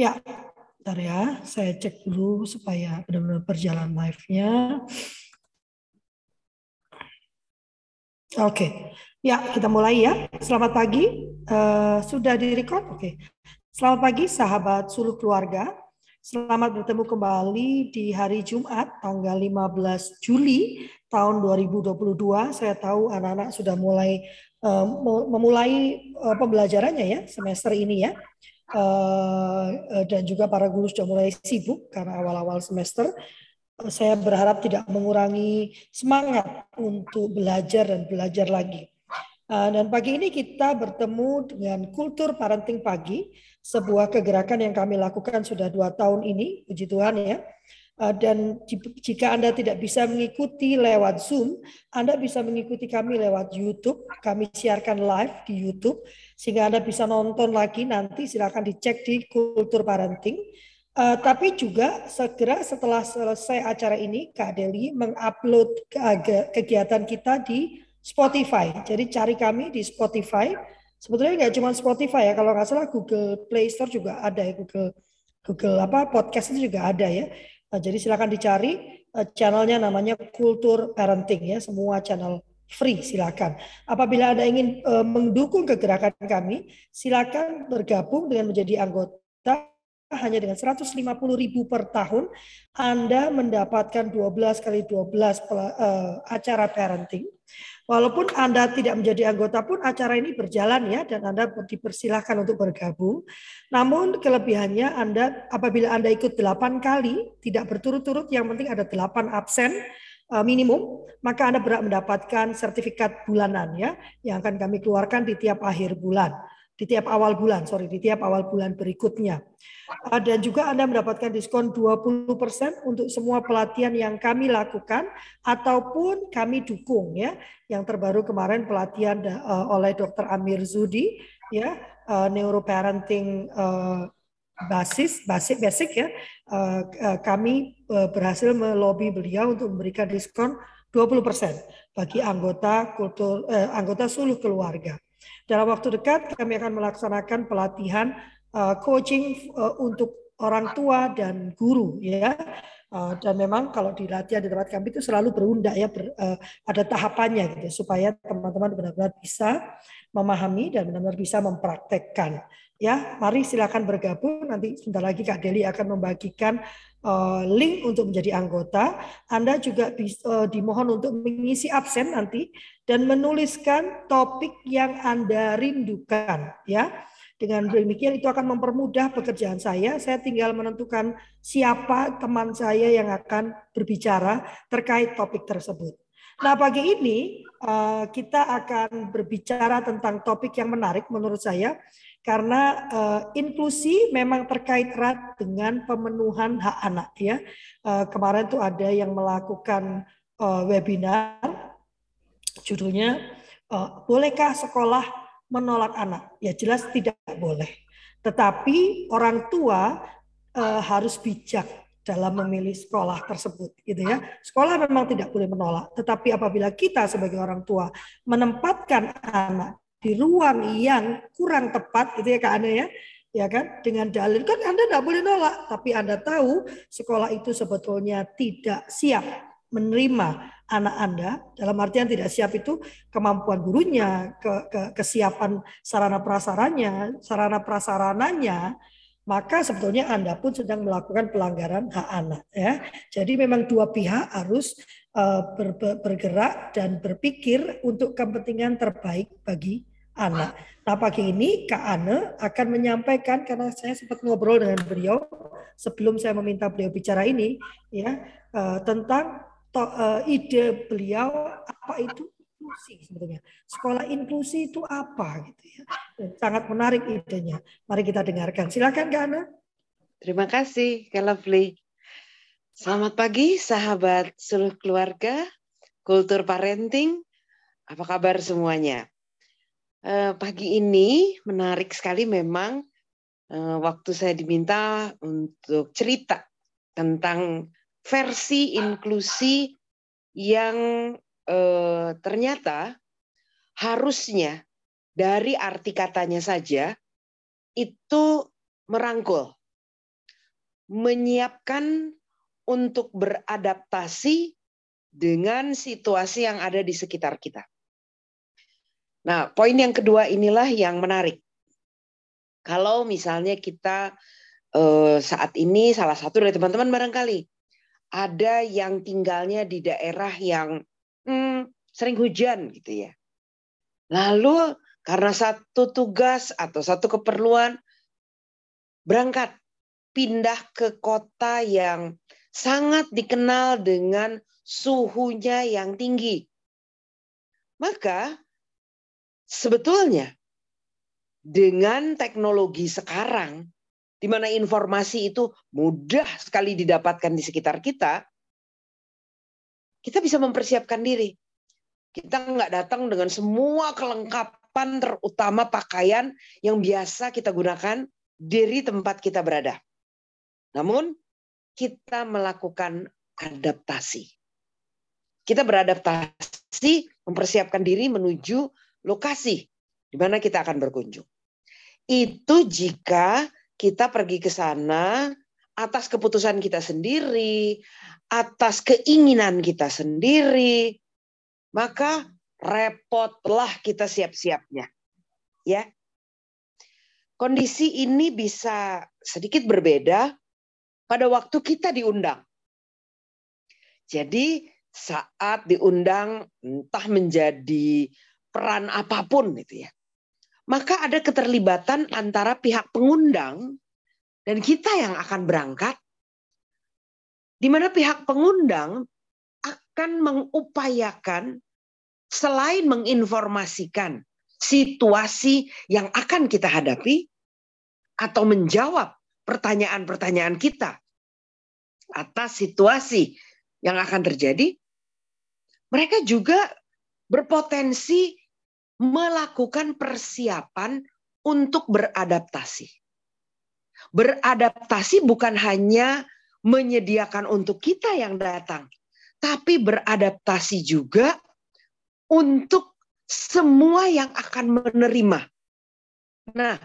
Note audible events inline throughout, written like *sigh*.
Ya, bentar ya. Saya cek dulu supaya benar-benar berjalan live-nya. Oke, ya kita mulai ya. Selamat pagi. Uh, sudah direkod? Oke. Selamat pagi sahabat suluh keluarga. Selamat bertemu kembali di hari Jumat tanggal 15 Juli tahun 2022. Saya tahu anak-anak sudah mulai uh, memulai uh, pembelajarannya ya semester ini ya. Uh, dan juga para guru sudah mulai sibuk karena awal-awal semester. Uh, saya berharap tidak mengurangi semangat untuk belajar dan belajar lagi. Dan pagi ini kita bertemu dengan kultur parenting pagi, sebuah kegerakan yang kami lakukan sudah dua tahun ini, puji Tuhan ya. Eh, dan jika Anda tidak bisa mengikuti lewat Zoom, Anda bisa mengikuti kami lewat YouTube. Kami siarkan live di YouTube sehingga Anda bisa nonton lagi nanti silakan dicek di Kultur Parenting. Uh, tapi juga segera setelah selesai acara ini, Kak Deli mengupload kegiatan kita di Spotify. Jadi cari kami di Spotify. Sebetulnya nggak cuma Spotify ya, kalau nggak salah Google Play Store juga ada ya, Google Google apa podcast itu juga ada ya. Nah, jadi silakan dicari uh, channelnya namanya Kultur Parenting ya, semua channel free silakan. Apabila Anda ingin uh, mendukung kegerakan kami, silakan bergabung dengan menjadi anggota hanya dengan 150 ribu per tahun, Anda mendapatkan 12 kali 12 uh, acara parenting Walaupun Anda tidak menjadi anggota pun acara ini berjalan ya dan Anda dipersilahkan untuk bergabung. Namun kelebihannya Anda apabila Anda ikut 8 kali tidak berturut-turut yang penting ada 8 absen eh, minimum, maka Anda berhak mendapatkan sertifikat bulanan ya yang akan kami keluarkan di tiap akhir bulan di tiap awal bulan, sorry, di tiap awal bulan berikutnya. Ah, dan juga Anda mendapatkan diskon 20% untuk semua pelatihan yang kami lakukan ataupun kami dukung ya. Yang terbaru kemarin pelatihan uh, oleh Dr. Amir Zudi ya, uh, neuroparenting uh, basis basic basic ya. Kami berhasil melobi beliau untuk memberikan diskon 20% bagi anggota kultur uh, anggota suluh keluarga. Dalam waktu dekat kami akan melaksanakan pelatihan uh, coaching uh, untuk orang tua dan guru ya. Uh, dan memang kalau di latihan di tempat kami itu selalu berundak ya ber, uh, ada tahapannya gitu supaya teman-teman benar-benar bisa memahami dan benar-benar bisa mempraktekkan ya. Mari silakan bergabung. Nanti sebentar lagi Kak Deli akan membagikan link untuk menjadi anggota. Anda juga dimohon untuk mengisi absen nanti dan menuliskan topik yang Anda rindukan ya. Dengan demikian itu akan mempermudah pekerjaan saya. Saya tinggal menentukan siapa teman saya yang akan berbicara terkait topik tersebut. Nah, pagi ini eh, kita akan berbicara tentang topik yang menarik menurut saya karena uh, inklusi memang terkait erat dengan pemenuhan hak anak ya. Uh, kemarin tuh ada yang melakukan webinar Judulnya uh, bolehkah sekolah menolak anak? Ya jelas tidak boleh. Tetapi orang tua uh, harus bijak dalam memilih sekolah tersebut gitu ya. Sekolah memang tidak boleh menolak, tetapi apabila kita sebagai orang tua menempatkan anak di ruang yang kurang tepat gitu ya Kak Ane ya, ya kan dengan dalil kan Anda tidak boleh nolak, tapi Anda tahu sekolah itu sebetulnya tidak siap menerima anak Anda dalam artian tidak siap itu kemampuan gurunya, ke, ke, kesiapan sarana prasaranya, sarana prasarananya, maka sebetulnya Anda pun sedang melakukan pelanggaran hak anak ya. Jadi memang dua pihak harus uh, ber, ber, bergerak dan berpikir untuk kepentingan terbaik bagi anak. Nah pagi ini Kak Ane akan menyampaikan karena saya sempat ngobrol dengan beliau sebelum saya meminta beliau bicara ini ya uh, tentang to, uh, ide beliau apa itu inklusi sebetulnya. Sekolah inklusi itu apa gitu ya. sangat menarik idenya. Mari kita dengarkan. Silakan Kak Ana. Terima kasih Kak Lovely. Selamat pagi sahabat seluruh keluarga, kultur parenting. Apa kabar semuanya? Uh, pagi ini menarik sekali memang uh, waktu saya diminta untuk cerita tentang versi inklusi yang eh, ternyata harusnya dari arti katanya saja itu merangkul menyiapkan untuk beradaptasi dengan situasi yang ada di sekitar kita. Nah, poin yang kedua inilah yang menarik. Kalau misalnya kita eh, saat ini salah satu dari teman-teman barangkali ada yang tinggalnya di daerah yang hmm, sering hujan gitu ya. Lalu karena satu tugas atau satu keperluan berangkat pindah ke kota yang sangat dikenal dengan suhunya yang tinggi. Maka sebetulnya dengan teknologi sekarang di mana informasi itu mudah sekali didapatkan di sekitar kita, kita bisa mempersiapkan diri. Kita nggak datang dengan semua kelengkapan terutama pakaian yang biasa kita gunakan dari tempat kita berada. Namun kita melakukan adaptasi. Kita beradaptasi, mempersiapkan diri menuju lokasi di mana kita akan berkunjung. Itu jika kita pergi ke sana atas keputusan kita sendiri, atas keinginan kita sendiri, maka repotlah kita siap-siapnya. Ya. Kondisi ini bisa sedikit berbeda pada waktu kita diundang. Jadi saat diundang entah menjadi peran apa pun itu ya maka ada keterlibatan antara pihak pengundang dan kita yang akan berangkat, di mana pihak pengundang akan mengupayakan selain menginformasikan situasi yang akan kita hadapi atau menjawab pertanyaan-pertanyaan kita atas situasi yang akan terjadi, mereka juga berpotensi melakukan persiapan untuk beradaptasi. Beradaptasi bukan hanya menyediakan untuk kita yang datang, tapi beradaptasi juga untuk semua yang akan menerima. Nah,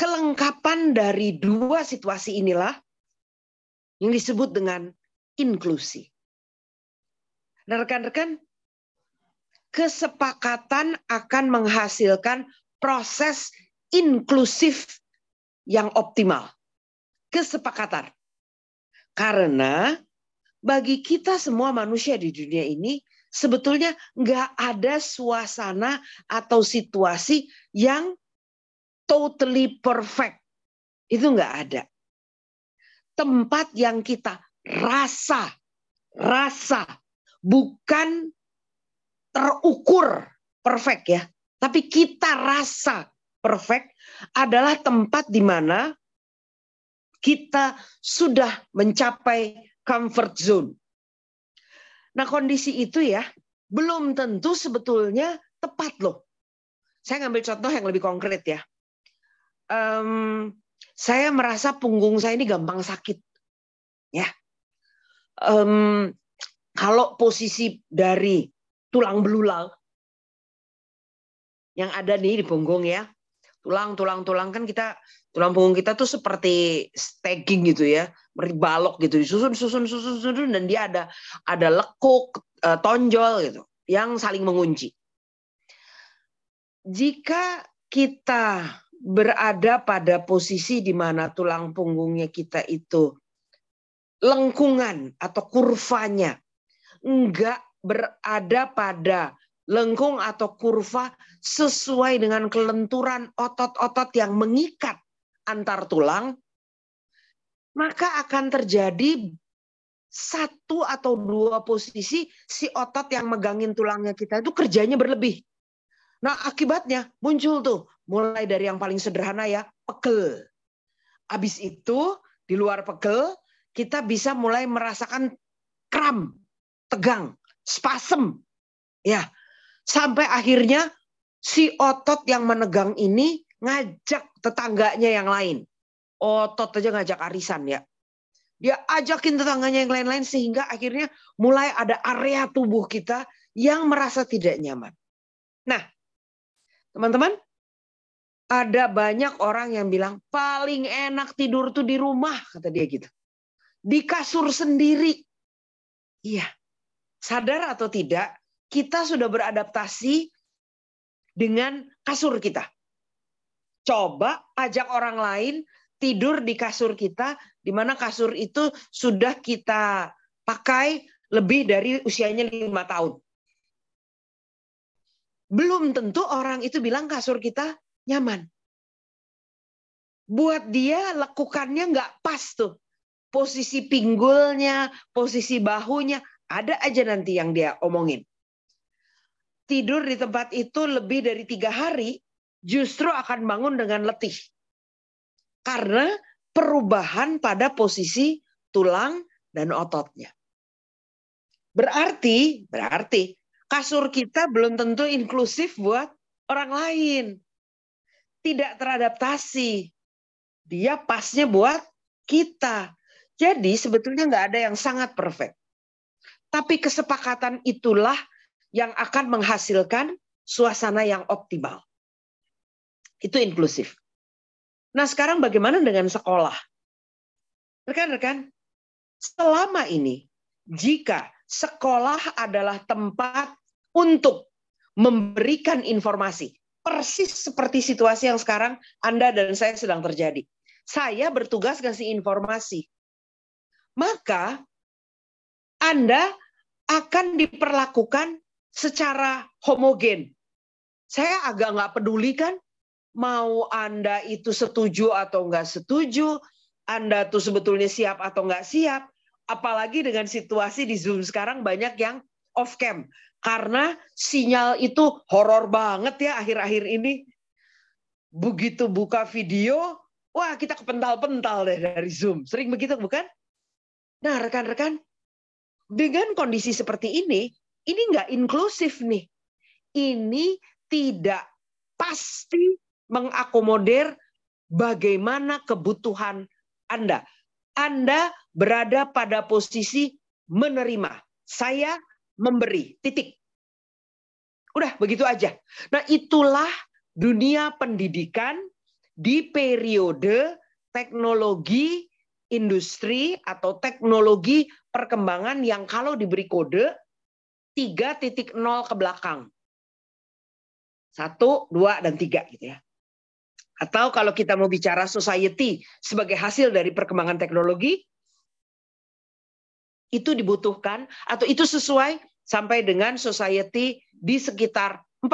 kelengkapan dari dua situasi inilah yang disebut dengan inklusi. Nah, rekan-rekan, kesepakatan akan menghasilkan proses inklusif yang optimal. Kesepakatan. Karena bagi kita semua manusia di dunia ini, sebetulnya nggak ada suasana atau situasi yang totally perfect. Itu nggak ada. Tempat yang kita rasa, rasa, bukan terukur perfect ya, tapi kita rasa perfect adalah tempat di mana kita sudah mencapai comfort zone. Nah, kondisi itu ya belum tentu sebetulnya tepat loh. Saya ngambil contoh yang lebih konkret ya. Um, saya merasa punggung saya ini gampang sakit, ya. Um, kalau posisi dari tulang belulang. Yang ada nih di punggung ya. Tulang, tulang, tulang. Kan kita tulang punggung kita tuh seperti stacking gitu ya, balok gitu, disusun, susun, susun, susun, dan dia ada ada lekuk, eh, tonjol gitu, yang saling mengunci. Jika kita berada pada posisi di mana tulang punggungnya kita itu lengkungan atau kurvanya enggak berada pada lengkung atau kurva sesuai dengan kelenturan otot-otot yang mengikat antar tulang, maka akan terjadi satu atau dua posisi si otot yang megangin tulangnya kita itu kerjanya berlebih. Nah akibatnya muncul tuh mulai dari yang paling sederhana ya pegel. Habis itu di luar pegel kita bisa mulai merasakan kram, tegang spasem. Ya. Sampai akhirnya si otot yang menegang ini ngajak tetangganya yang lain. Otot aja ngajak arisan ya. Dia ajakin tetangganya yang lain-lain sehingga akhirnya mulai ada area tubuh kita yang merasa tidak nyaman. Nah, teman-teman, Ada banyak orang yang bilang paling enak tidur tuh di rumah, kata dia gitu. Di kasur sendiri. Iya. Sadar atau tidak, kita sudah beradaptasi dengan kasur kita. Coba ajak orang lain tidur di kasur kita, di mana kasur itu sudah kita pakai lebih dari usianya lima tahun. Belum tentu orang itu bilang kasur kita nyaman. Buat dia lekukannya nggak pas tuh. Posisi pinggulnya, posisi bahunya, ada aja nanti yang dia omongin. Tidur di tempat itu lebih dari tiga hari, justru akan bangun dengan letih. Karena perubahan pada posisi tulang dan ototnya. Berarti, berarti kasur kita belum tentu inklusif buat orang lain tidak teradaptasi. Dia pasnya buat kita. Jadi sebetulnya nggak ada yang sangat perfect. Tapi kesepakatan itulah yang akan menghasilkan suasana yang optimal. Itu inklusif. Nah sekarang bagaimana dengan sekolah? Rekan-rekan, selama ini jika sekolah adalah tempat untuk memberikan informasi, persis seperti situasi yang sekarang Anda dan saya sedang terjadi. Saya bertugas kasih informasi. Maka Anda akan diperlakukan secara homogen. Saya agak nggak peduli kan mau Anda itu setuju atau nggak setuju, Anda tuh sebetulnya siap atau nggak siap. Apalagi dengan situasi di Zoom sekarang banyak yang off cam. Karena sinyal itu horor banget ya akhir-akhir ini. Begitu buka video, wah kita kepental-pental deh dari Zoom. Sering begitu bukan? Nah rekan-rekan, dengan kondisi seperti ini, ini nggak inklusif nih. Ini tidak pasti mengakomodir bagaimana kebutuhan Anda. Anda berada pada posisi menerima. Saya memberi. Titik. Udah begitu aja. Nah, itulah dunia pendidikan di periode teknologi industri atau teknologi perkembangan yang kalau diberi kode 3.0 ke belakang. Satu, dua, dan tiga gitu ya. Atau kalau kita mau bicara society sebagai hasil dari perkembangan teknologi, itu dibutuhkan atau itu sesuai sampai dengan society di sekitar 4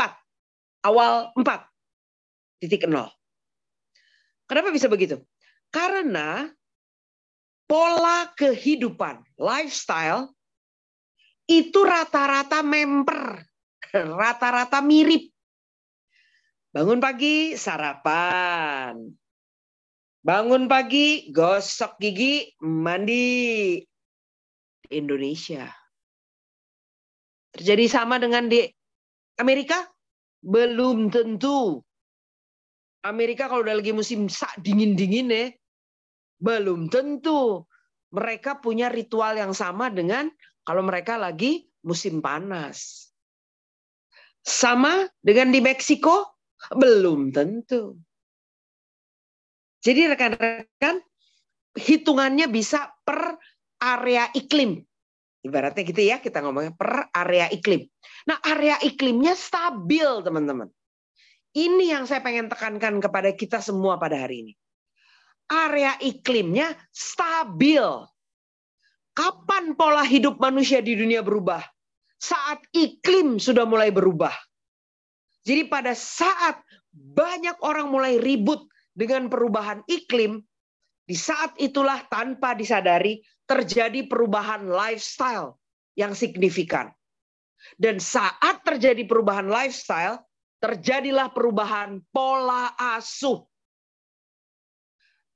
awal 4 titik nol. Kenapa bisa begitu? Karena pola kehidupan, lifestyle itu rata-rata member, rata-rata mirip. Bangun pagi sarapan. Bangun pagi gosok gigi, mandi, Indonesia. Terjadi sama dengan di Amerika? Belum tentu. Amerika kalau udah lagi musim dingin-dingin ya, belum tentu. Mereka punya ritual yang sama dengan kalau mereka lagi musim panas. Sama dengan di Meksiko? Belum tentu. Jadi rekan-rekan, hitungannya bisa per area iklim. Ibaratnya gitu ya, kita ngomongnya per area iklim. Nah, area iklimnya stabil, teman-teman. Ini yang saya pengen tekankan kepada kita semua pada hari ini. Area iklimnya stabil. Kapan pola hidup manusia di dunia berubah? Saat iklim sudah mulai berubah. Jadi pada saat banyak orang mulai ribut dengan perubahan iklim, di saat itulah tanpa disadari terjadi perubahan lifestyle yang signifikan. Dan saat terjadi perubahan lifestyle, terjadilah perubahan pola asuh.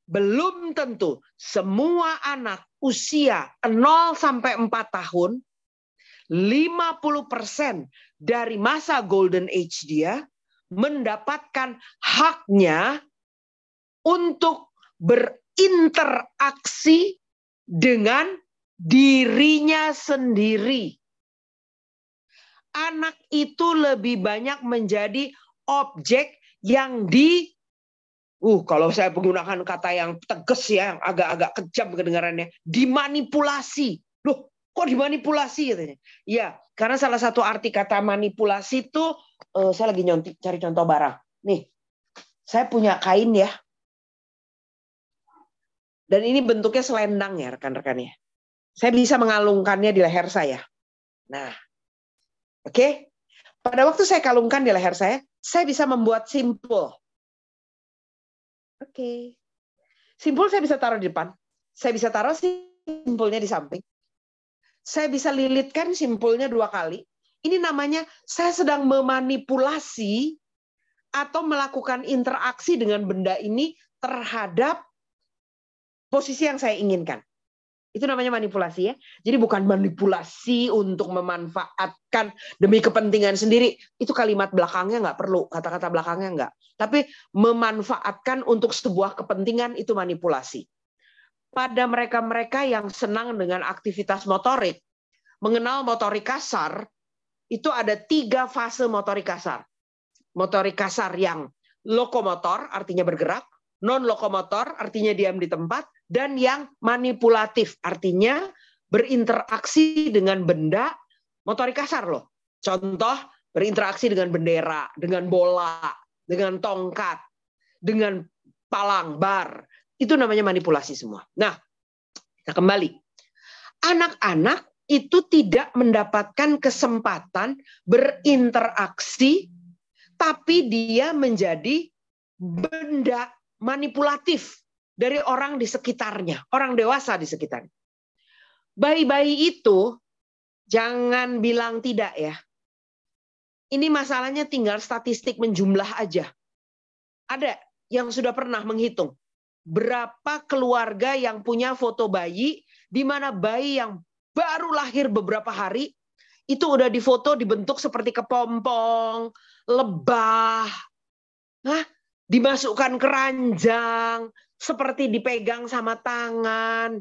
Belum tentu semua anak usia 0 sampai 4 tahun 50% dari masa golden age dia mendapatkan haknya untuk berinteraksi dengan dirinya sendiri. Anak itu lebih banyak menjadi objek yang di Uh, kalau saya menggunakan kata yang tegas ya, agak-agak kejam kedengarannya, dimanipulasi. Loh, kok dimanipulasi katanya? Iya, karena salah satu arti kata manipulasi itu, uh, saya lagi nyonti, cari contoh barang. Nih, saya punya kain ya. Dan ini bentuknya selendang ya rekan-rekannya. Saya bisa mengalungkannya di leher saya. Nah, oke. Okay? Pada waktu saya kalungkan di leher saya, saya bisa membuat simpul Oke. Okay. Simpul saya bisa taruh di depan. Saya bisa taruh simpulnya di samping. Saya bisa lilitkan simpulnya dua kali. Ini namanya saya sedang memanipulasi atau melakukan interaksi dengan benda ini terhadap posisi yang saya inginkan. Itu namanya manipulasi ya. Jadi bukan manipulasi untuk memanfaatkan demi kepentingan sendiri. Itu kalimat belakangnya nggak perlu, kata-kata belakangnya nggak. Tapi memanfaatkan untuk sebuah kepentingan itu manipulasi. Pada mereka-mereka yang senang dengan aktivitas motorik, mengenal motorik kasar, itu ada tiga fase motorik kasar. Motorik kasar yang lokomotor, artinya bergerak, non lokomotor, artinya diam di tempat, dan yang manipulatif artinya berinteraksi dengan benda motorik kasar loh. Contoh berinteraksi dengan bendera, dengan bola, dengan tongkat, dengan palang bar. Itu namanya manipulasi semua. Nah, kita kembali. Anak-anak itu tidak mendapatkan kesempatan berinteraksi tapi dia menjadi benda manipulatif dari orang di sekitarnya, orang dewasa di sekitarnya. Bayi-bayi itu jangan bilang tidak ya. Ini masalahnya tinggal statistik menjumlah aja. Ada yang sudah pernah menghitung berapa keluarga yang punya foto bayi di mana bayi yang baru lahir beberapa hari itu udah difoto dibentuk seperti kepompong, lebah, Hah? dimasukkan keranjang, seperti dipegang sama tangan.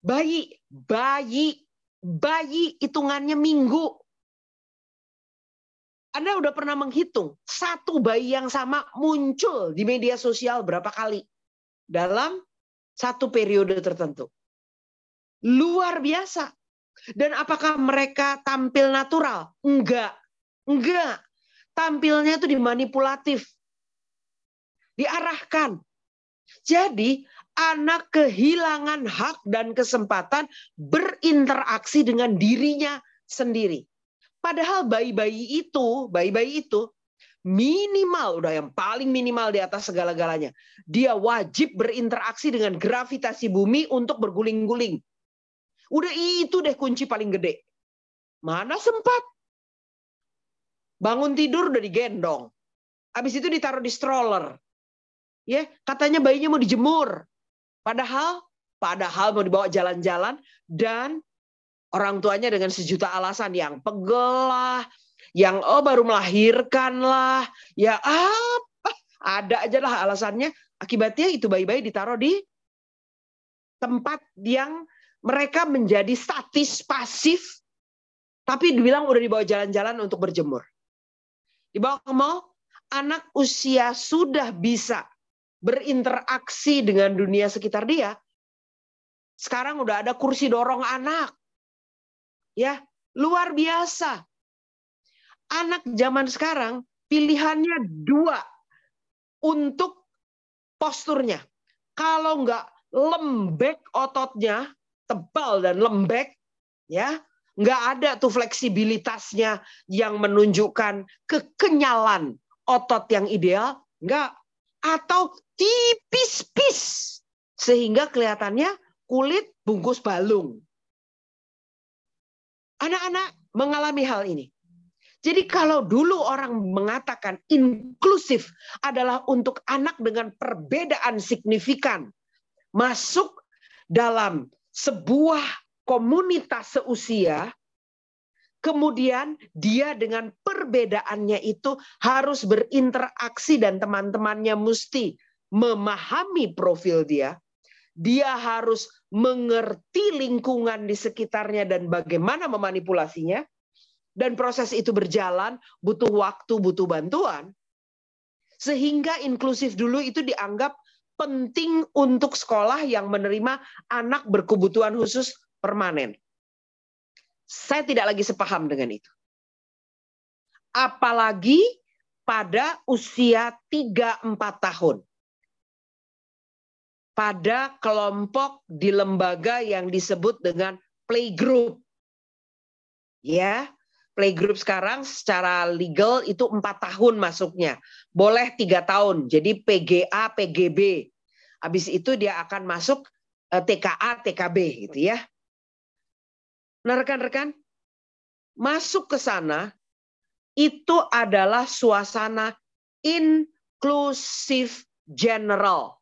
Bayi, bayi, bayi hitungannya minggu. Anda udah pernah menghitung satu bayi yang sama muncul di media sosial berapa kali dalam satu periode tertentu. Luar biasa. Dan apakah mereka tampil natural? Enggak. Enggak. Tampilnya itu dimanipulatif diarahkan. Jadi anak kehilangan hak dan kesempatan berinteraksi dengan dirinya sendiri. Padahal bayi-bayi itu, bayi-bayi itu minimal udah yang paling minimal di atas segala-galanya. Dia wajib berinteraksi dengan gravitasi bumi untuk berguling-guling. Udah itu deh kunci paling gede. Mana sempat? Bangun tidur udah digendong. Habis itu ditaruh di stroller. Ya, katanya bayinya mau dijemur. Padahal padahal mau dibawa jalan-jalan dan orang tuanya dengan sejuta alasan yang pegel lah, yang oh baru melahirkan lah, ya apa ada aja lah alasannya. Akibatnya itu bayi-bayi ditaruh di tempat yang mereka menjadi statis pasif, tapi dibilang udah dibawa jalan-jalan untuk berjemur. Dibawa ke mall, anak usia sudah bisa berinteraksi dengan dunia sekitar dia. Sekarang udah ada kursi dorong anak. Ya, luar biasa. Anak zaman sekarang pilihannya dua untuk posturnya. Kalau nggak lembek ototnya, tebal dan lembek, ya nggak ada tuh fleksibilitasnya yang menunjukkan kekenyalan otot yang ideal, nggak atau tipis-pis sehingga kelihatannya kulit bungkus balung. Anak-anak mengalami hal ini. Jadi kalau dulu orang mengatakan inklusif adalah untuk anak dengan perbedaan signifikan masuk dalam sebuah komunitas seusia, Kemudian dia dengan perbedaannya itu harus berinteraksi dan teman-temannya mesti memahami profil dia. Dia harus mengerti lingkungan di sekitarnya dan bagaimana memanipulasinya. Dan proses itu berjalan, butuh waktu, butuh bantuan. Sehingga inklusif dulu itu dianggap penting untuk sekolah yang menerima anak berkebutuhan khusus permanen. Saya tidak lagi sepaham dengan itu. Apalagi pada usia 3-4 tahun. Pada kelompok di lembaga yang disebut dengan playgroup. Ya, playgroup sekarang secara legal itu empat tahun masuknya. Boleh tiga tahun. Jadi PGA, PGB. Habis itu dia akan masuk eh, TKA, TKB gitu ya. Nah rekan-rekan, masuk ke sana itu adalah suasana inklusif general.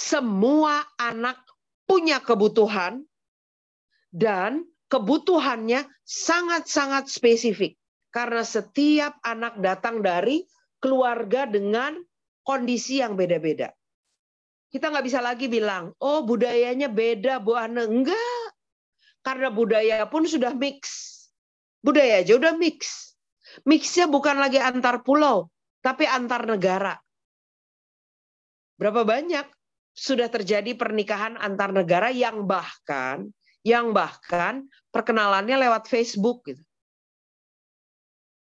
Semua anak punya kebutuhan dan kebutuhannya sangat-sangat spesifik. Karena setiap anak datang dari keluarga dengan kondisi yang beda-beda. Kita nggak bisa lagi bilang, oh budayanya beda Bu Ane. Enggak. Karena budaya pun sudah mix. Budaya aja udah mix. Mixnya bukan lagi antar pulau, tapi antar negara. Berapa banyak sudah terjadi pernikahan antar negara yang bahkan yang bahkan perkenalannya lewat Facebook gitu.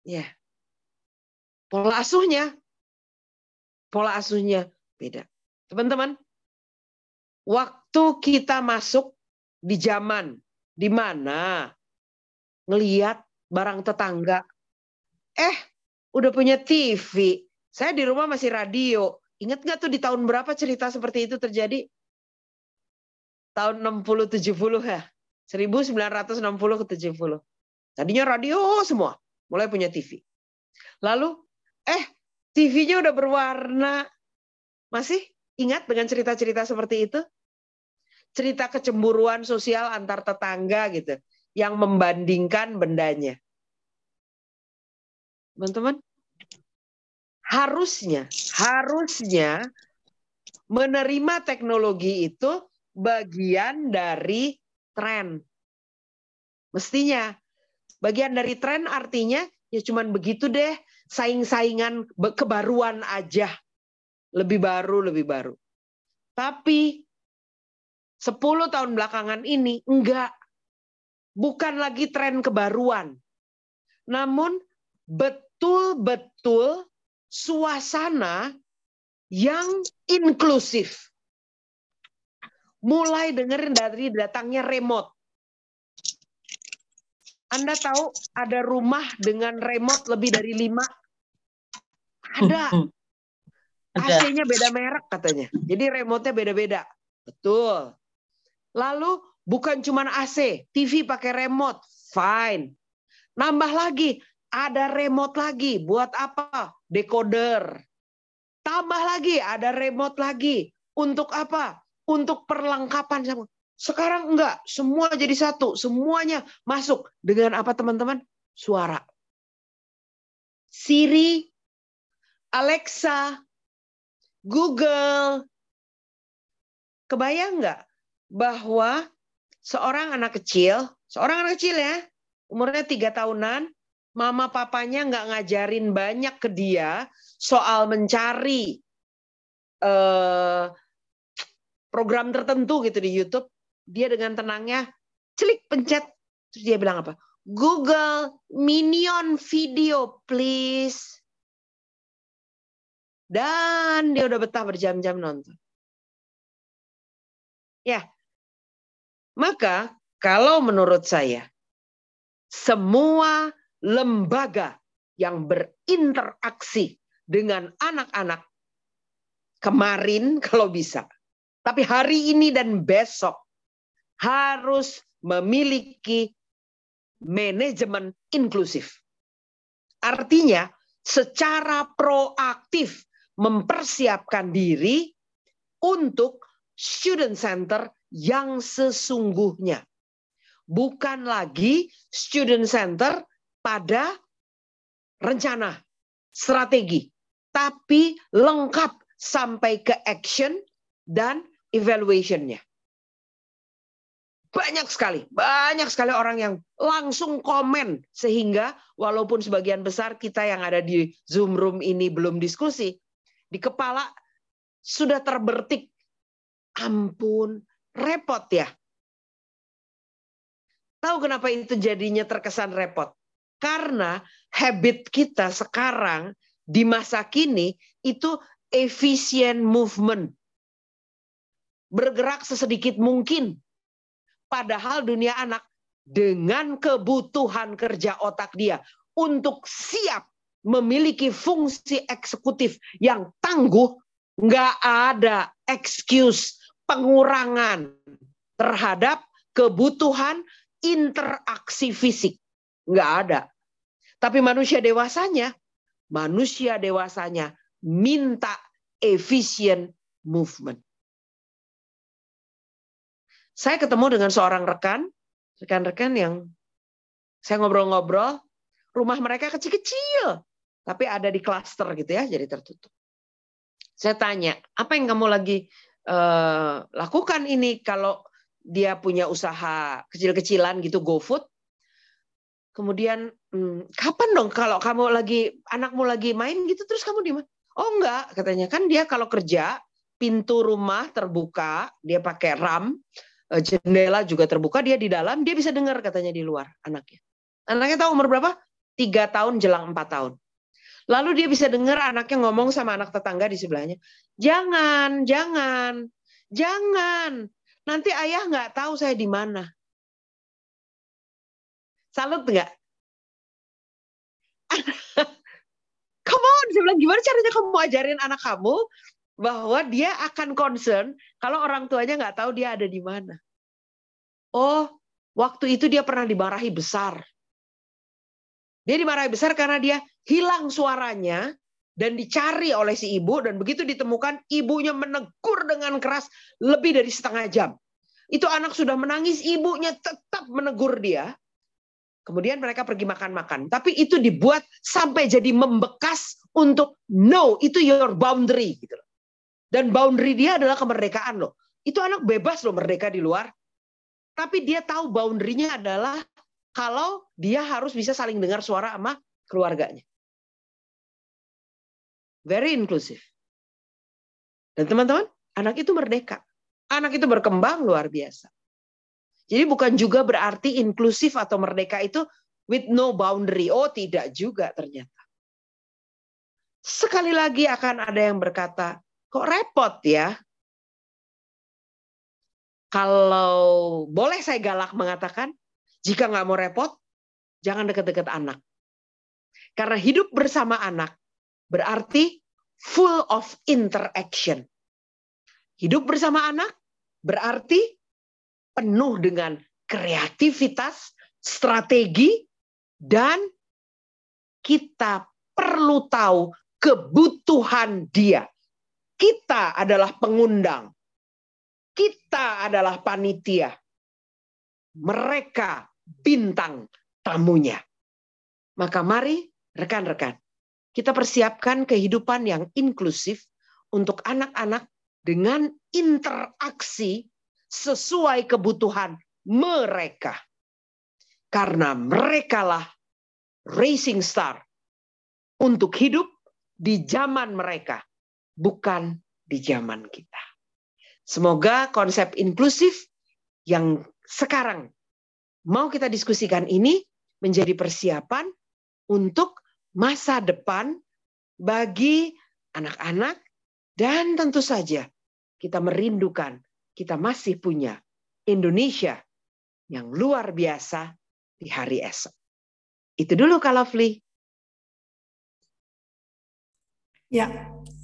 Ya. Pola asuhnya pola asuhnya beda. Teman-teman, waktu kita masuk di zaman di mana ngeliat barang tetangga Eh, udah punya TV. Saya di rumah masih radio. Ingat nggak tuh di tahun berapa cerita seperti itu terjadi? Tahun 60-70 ya. 1960 ke 70. Tadinya radio semua. Mulai punya TV. Lalu, eh TV-nya udah berwarna. Masih ingat dengan cerita-cerita seperti itu? Cerita kecemburuan sosial antar tetangga gitu. Yang membandingkan bendanya teman-teman harusnya harusnya menerima teknologi itu bagian dari tren. Mestinya bagian dari tren artinya ya cuman begitu deh saing-saingan kebaruan aja. Lebih baru lebih baru. Tapi 10 tahun belakangan ini enggak. Bukan lagi tren kebaruan. Namun betul betul-betul suasana yang inklusif. Mulai dengerin dari datangnya remote. Anda tahu ada rumah dengan remote lebih dari lima? Ada. AC-nya beda merek katanya. Jadi remote-nya beda-beda. Betul. Lalu bukan cuma AC, TV pakai remote, fine. Nambah lagi, ada remote lagi. Buat apa? Decoder. Tambah lagi, ada remote lagi. Untuk apa? Untuk perlengkapan. Sekarang enggak. Semua jadi satu. Semuanya masuk. Dengan apa teman-teman? Suara. Siri, Alexa, Google. Kebayang nggak bahwa seorang anak kecil, seorang anak kecil ya, umurnya tiga tahunan, mama papanya nggak ngajarin banyak ke dia soal mencari uh, program tertentu gitu di YouTube, dia dengan tenangnya celik pencet terus dia bilang apa? Google Minion video please. Dan dia udah betah berjam-jam nonton. Ya. Maka kalau menurut saya semua lembaga yang berinteraksi dengan anak-anak kemarin *laughs* kalau bisa. Tapi hari ini dan besok harus memiliki manajemen inklusif. Artinya secara proaktif mempersiapkan diri untuk student center yang sesungguhnya. Bukan lagi student center pada rencana, strategi, tapi lengkap sampai ke action dan evaluation-nya. Banyak sekali, banyak sekali orang yang langsung komen sehingga walaupun sebagian besar kita yang ada di Zoom room ini belum diskusi, di kepala sudah terbertik ampun, repot ya. Tahu kenapa itu jadinya terkesan repot? Karena habit kita sekarang di masa kini itu efisien movement. Bergerak sesedikit mungkin. Padahal dunia anak dengan kebutuhan kerja otak dia untuk siap memiliki fungsi eksekutif yang tangguh, nggak ada excuse pengurangan terhadap kebutuhan interaksi fisik. Nggak ada. Tapi manusia dewasanya, manusia dewasanya minta efisien movement. Saya ketemu dengan seorang rekan, rekan-rekan yang saya ngobrol-ngobrol, rumah mereka kecil-kecil, tapi ada di klaster gitu ya, jadi tertutup. Saya tanya, apa yang kamu lagi uh, lakukan ini kalau dia punya usaha kecil-kecilan gitu GoFood? Kemudian hmm, kapan dong kalau kamu lagi anakmu lagi main gitu terus kamu di mana? Oh enggak, katanya kan dia kalau kerja pintu rumah terbuka, dia pakai ram, Eh, jendela juga terbuka, dia di dalam, dia bisa dengar katanya di luar anaknya. Anaknya tahu umur berapa? Tiga tahun jelang empat tahun. Lalu dia bisa dengar anaknya ngomong sama anak tetangga di sebelahnya. Jangan, jangan, jangan. Nanti ayah nggak tahu saya di mana. Salut nggak? *laughs* Come on, saya bilang gimana caranya kamu ajarin anak kamu bahwa dia akan concern kalau orang tuanya nggak tahu dia ada di mana. Oh, waktu itu dia pernah dimarahi besar. Dia dimarahi besar karena dia hilang suaranya dan dicari oleh si ibu dan begitu ditemukan ibunya menegur dengan keras lebih dari setengah jam. Itu anak sudah menangis, ibunya tetap menegur dia. Kemudian mereka pergi makan-makan. Tapi itu dibuat sampai jadi membekas untuk no, itu your boundary. Gitu dan boundary dia adalah kemerdekaan loh. Itu anak bebas loh merdeka di luar. Tapi dia tahu boundary-nya adalah kalau dia harus bisa saling dengar suara sama keluarganya. Very inclusive. Dan teman-teman, anak itu merdeka. Anak itu berkembang luar biasa. Jadi bukan juga berarti inklusif atau merdeka itu with no boundary. Oh, tidak juga ternyata. Sekali lagi akan ada yang berkata, Kok repot ya? Kalau boleh saya galak mengatakan, jika nggak mau repot, jangan dekat-dekat anak. Karena hidup bersama anak berarti full of interaction. Hidup bersama anak berarti penuh dengan kreativitas, strategi, dan kita perlu tahu kebutuhan dia. Kita adalah pengundang. Kita adalah panitia. Mereka bintang tamunya. Maka mari rekan-rekan, kita persiapkan kehidupan yang inklusif untuk anak-anak dengan interaksi sesuai kebutuhan mereka. Karena merekalah racing star untuk hidup di zaman mereka bukan di zaman kita. Semoga konsep inklusif yang sekarang mau kita diskusikan ini menjadi persiapan untuk masa depan bagi anak-anak dan tentu saja kita merindukan kita masih punya Indonesia yang luar biasa di hari esok. Itu dulu Kak Lovely. Ya,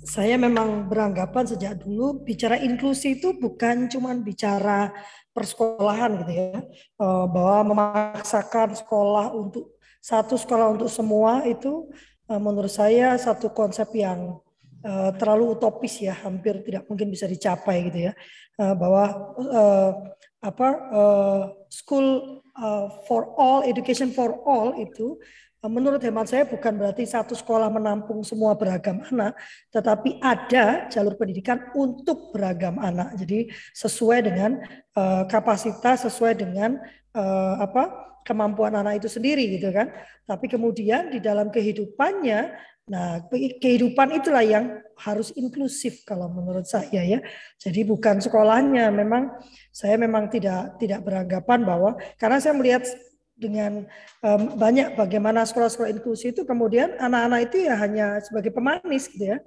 saya memang beranggapan sejak dulu bicara inklusi itu bukan cuma bicara persekolahan gitu ya, eh, bahwa memaksakan sekolah untuk satu sekolah untuk semua itu eh, menurut saya satu konsep yang eh, terlalu utopis ya, hampir tidak mungkin bisa dicapai gitu ya, bahwa apa school for all, education for all itu menurut hemat saya bukan berarti satu sekolah menampung semua beragam anak, tetapi ada jalur pendidikan untuk beragam anak. Jadi sesuai dengan uh, kapasitas, sesuai dengan uh, apa kemampuan anak itu sendiri gitu kan. Tapi kemudian di dalam kehidupannya, nah kehidupan itulah yang harus inklusif kalau menurut saya ya. Jadi bukan sekolahnya, memang saya memang tidak tidak beranggapan bahwa karena saya melihat dengan um, banyak bagaimana sekolah-sekolah inklusi itu kemudian anak-anak itu ya hanya sebagai pemanis gitu ya.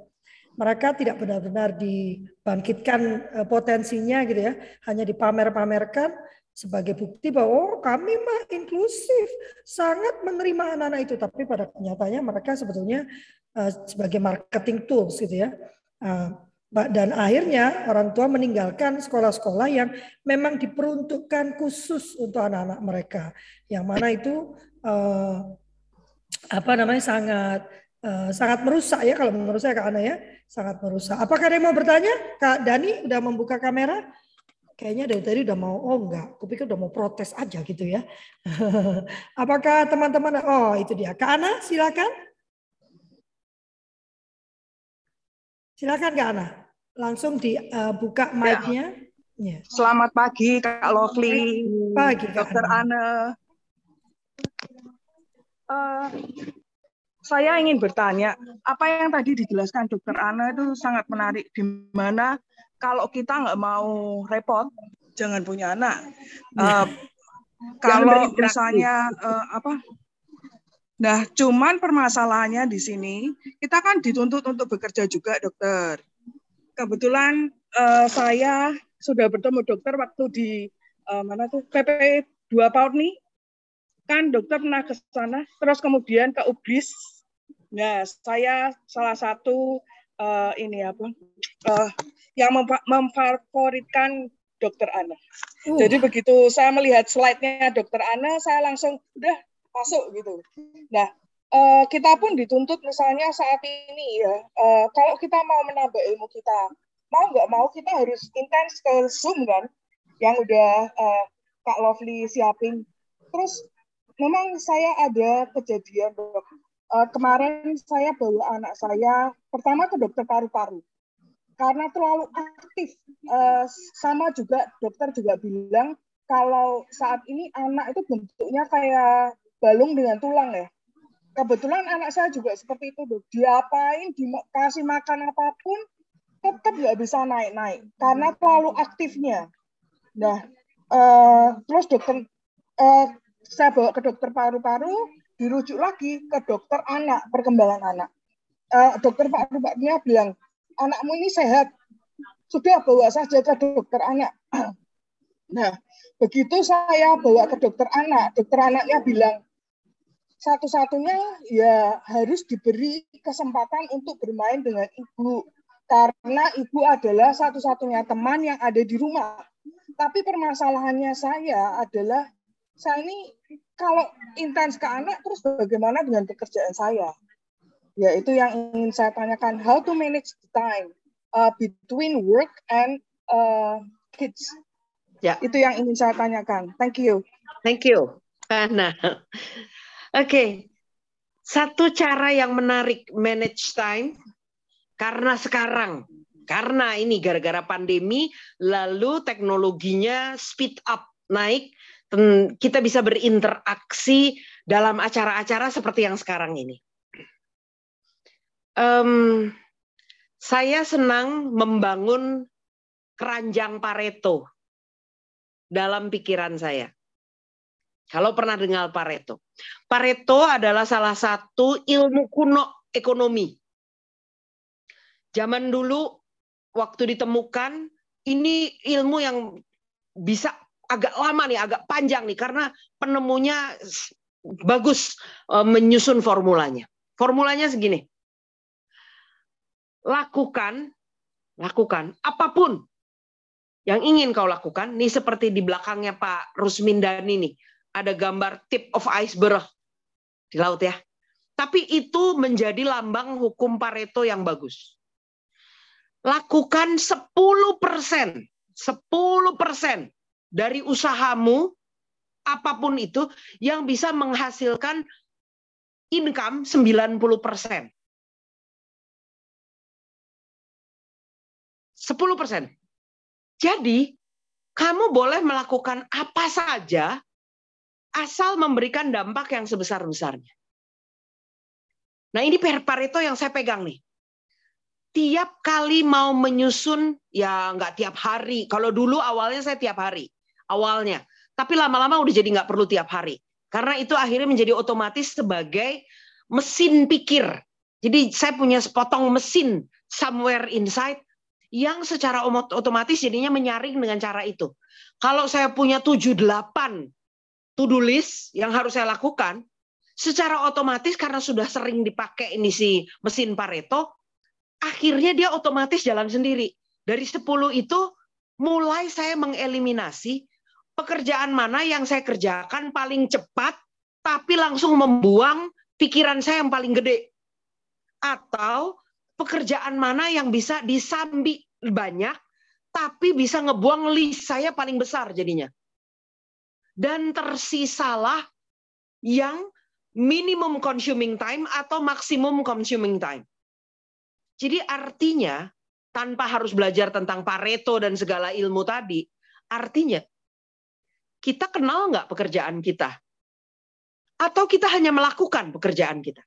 Mereka tidak benar-benar dibangkitkan uh, potensinya gitu ya, hanya dipamer-pamerkan sebagai bukti bahwa oh, kami mah inklusif, sangat menerima anak-anak itu, tapi pada kenyataannya mereka sebetulnya uh, sebagai marketing tools gitu ya. Uh, dan akhirnya orang tua meninggalkan sekolah-sekolah yang memang diperuntukkan khusus untuk anak-anak mereka, yang mana itu uh, apa namanya sangat uh, sangat merusak ya kalau menurut saya Kak Ana ya, sangat merusak. Apakah ada yang mau bertanya? Kak Dani udah membuka kamera? Kayaknya dari tadi udah mau, oh enggak, aku pikir udah mau protes aja gitu ya. *laughs* Apakah teman-teman, oh itu dia. Kak Ana silakan. Silakan Kak Ana langsung dibuka uh, mic-nya. Ya. Selamat pagi Kak Lovely. Pagi Kak Dokter Anne. Uh, saya ingin bertanya, apa yang tadi dijelaskan Dokter Anne itu sangat menarik. Di mana kalau kita nggak mau repot, jangan punya anak. Uh, kalau misalnya uh, apa? Nah, cuman permasalahannya di sini kita kan dituntut untuk bekerja juga, dokter. Kebetulan uh, saya sudah bertemu dokter waktu di uh, mana tuh PP 2 PAUD nih. Kan dokter pernah ke sana terus kemudian ke UBRIS nah saya salah satu uh, ini apa uh, yang memfavoritkan dokter Ana uh. jadi begitu saya melihat slide-nya dokter Ana saya langsung udah masuk gitu. Nah uh, kita pun dituntut misalnya saat ini ya uh, kalau kita mau menambah ilmu kita mau nggak mau kita harus intens ke zoom kan yang udah uh, Kak Lovely siapin. Terus memang saya ada kejadian dok. Uh, kemarin saya bawa anak saya pertama ke dokter paru-paru karena terlalu aktif. Uh, sama juga dokter juga bilang kalau saat ini anak itu bentuknya kayak balung dengan tulang ya. Kebetulan anak saya juga seperti itu dok. Diapain dikasih makan apa pun tetap nggak bisa naik-naik karena terlalu aktifnya. Nah uh, terus dokter uh, saya bawa ke dokter paru-paru dirujuk lagi ke dokter anak perkembangan anak. Dokter paru-parunya bilang anakmu ini sehat sudah bawa saja ke dokter anak *clears throat* nah begitu saya bawa ke dokter anak dokter anaknya bilang satu-satunya ya harus diberi kesempatan untuk bermain dengan ibu karena ibu adalah satu-satunya teman yang ada di rumah. Tapi permasalahannya saya adalah saya ini kalau intens ke anak terus bagaimana dengan pekerjaan saya? Ya itu yang ingin saya tanyakan. How to manage the time uh, between work and uh, kids? Ya. Itu yang ingin saya tanyakan. Thank you. Thank you, Ana. Oke, satu cara yang menarik manage time karena sekarang, karena ini gara-gara pandemi, lalu teknologinya speed up naik, kita bisa berinteraksi dalam acara-acara seperti yang sekarang ini. Um, saya senang membangun keranjang Pareto dalam pikiran saya. Kalau pernah dengar Pareto. Pareto adalah salah satu ilmu kuno ekonomi. Zaman dulu waktu ditemukan ini ilmu yang bisa agak lama nih, agak panjang nih karena penemunya bagus eh, menyusun formulanya. Formulanya segini. Lakukan lakukan apa pun yang ingin kau lakukan. Nih seperti di belakangnya Pak Rusmindani nih ada gambar tip of iceberg di laut ya. Tapi itu menjadi lambang hukum Pareto yang bagus. Lakukan 10 persen, 10 persen dari usahamu, apa pun itu, yang bisa menghasilkan income 90 persen. 10 persen. Jadi, kamu boleh melakukan apa saja asal memberikan dampak yang sebesar-besarnya. Nah ini Pareto yang saya pegang nih. Tiap kali mau menyusun, ya nggak tiap hari. Kalau dulu awalnya saya tiap hari, awalnya. Tapi lama-lama udah jadi nggak perlu tiap hari. Karena itu akhirnya menjadi otomatis sebagai mesin pikir. Jadi saya punya sepotong mesin somewhere inside yang secara otomatis jadinya menyaring dengan cara itu. Kalau saya punya 7 8 to-do list yang harus saya lakukan, secara otomatis karena sudah sering dipakai ini si mesin Pareto, akhirnya dia otomatis jalan sendiri. Dari 10 itu mulai saya mengeliminasi pekerjaan mana yang saya kerjakan paling cepat tapi langsung membuang pikiran saya yang paling gede. Atau pekerjaan mana yang bisa disambi banyak tapi bisa ngebuang list saya paling besar jadinya. Dan tersisalah yang minimum consuming time atau maksimum consuming time. Jadi artinya tanpa harus belajar tentang Pareto dan segala ilmu tadi, artinya kita kenal nggak pekerjaan kita? Atau kita hanya melakukan pekerjaan kita?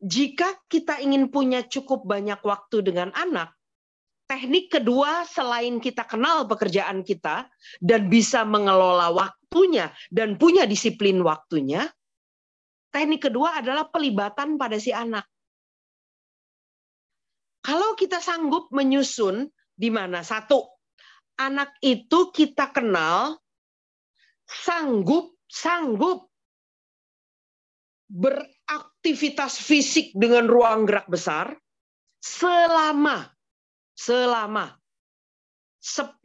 Jika kita ingin punya cukup banyak waktu dengan anak, teknik kedua selain kita kenal pekerjaan kita dan bisa mengelola waktunya dan punya disiplin waktunya, teknik kedua adalah pelibatan pada si anak. Kalau kita sanggup menyusun di mana satu anak itu kita kenal sanggup sanggup beraktivitas fisik dengan ruang gerak besar selama selama 10%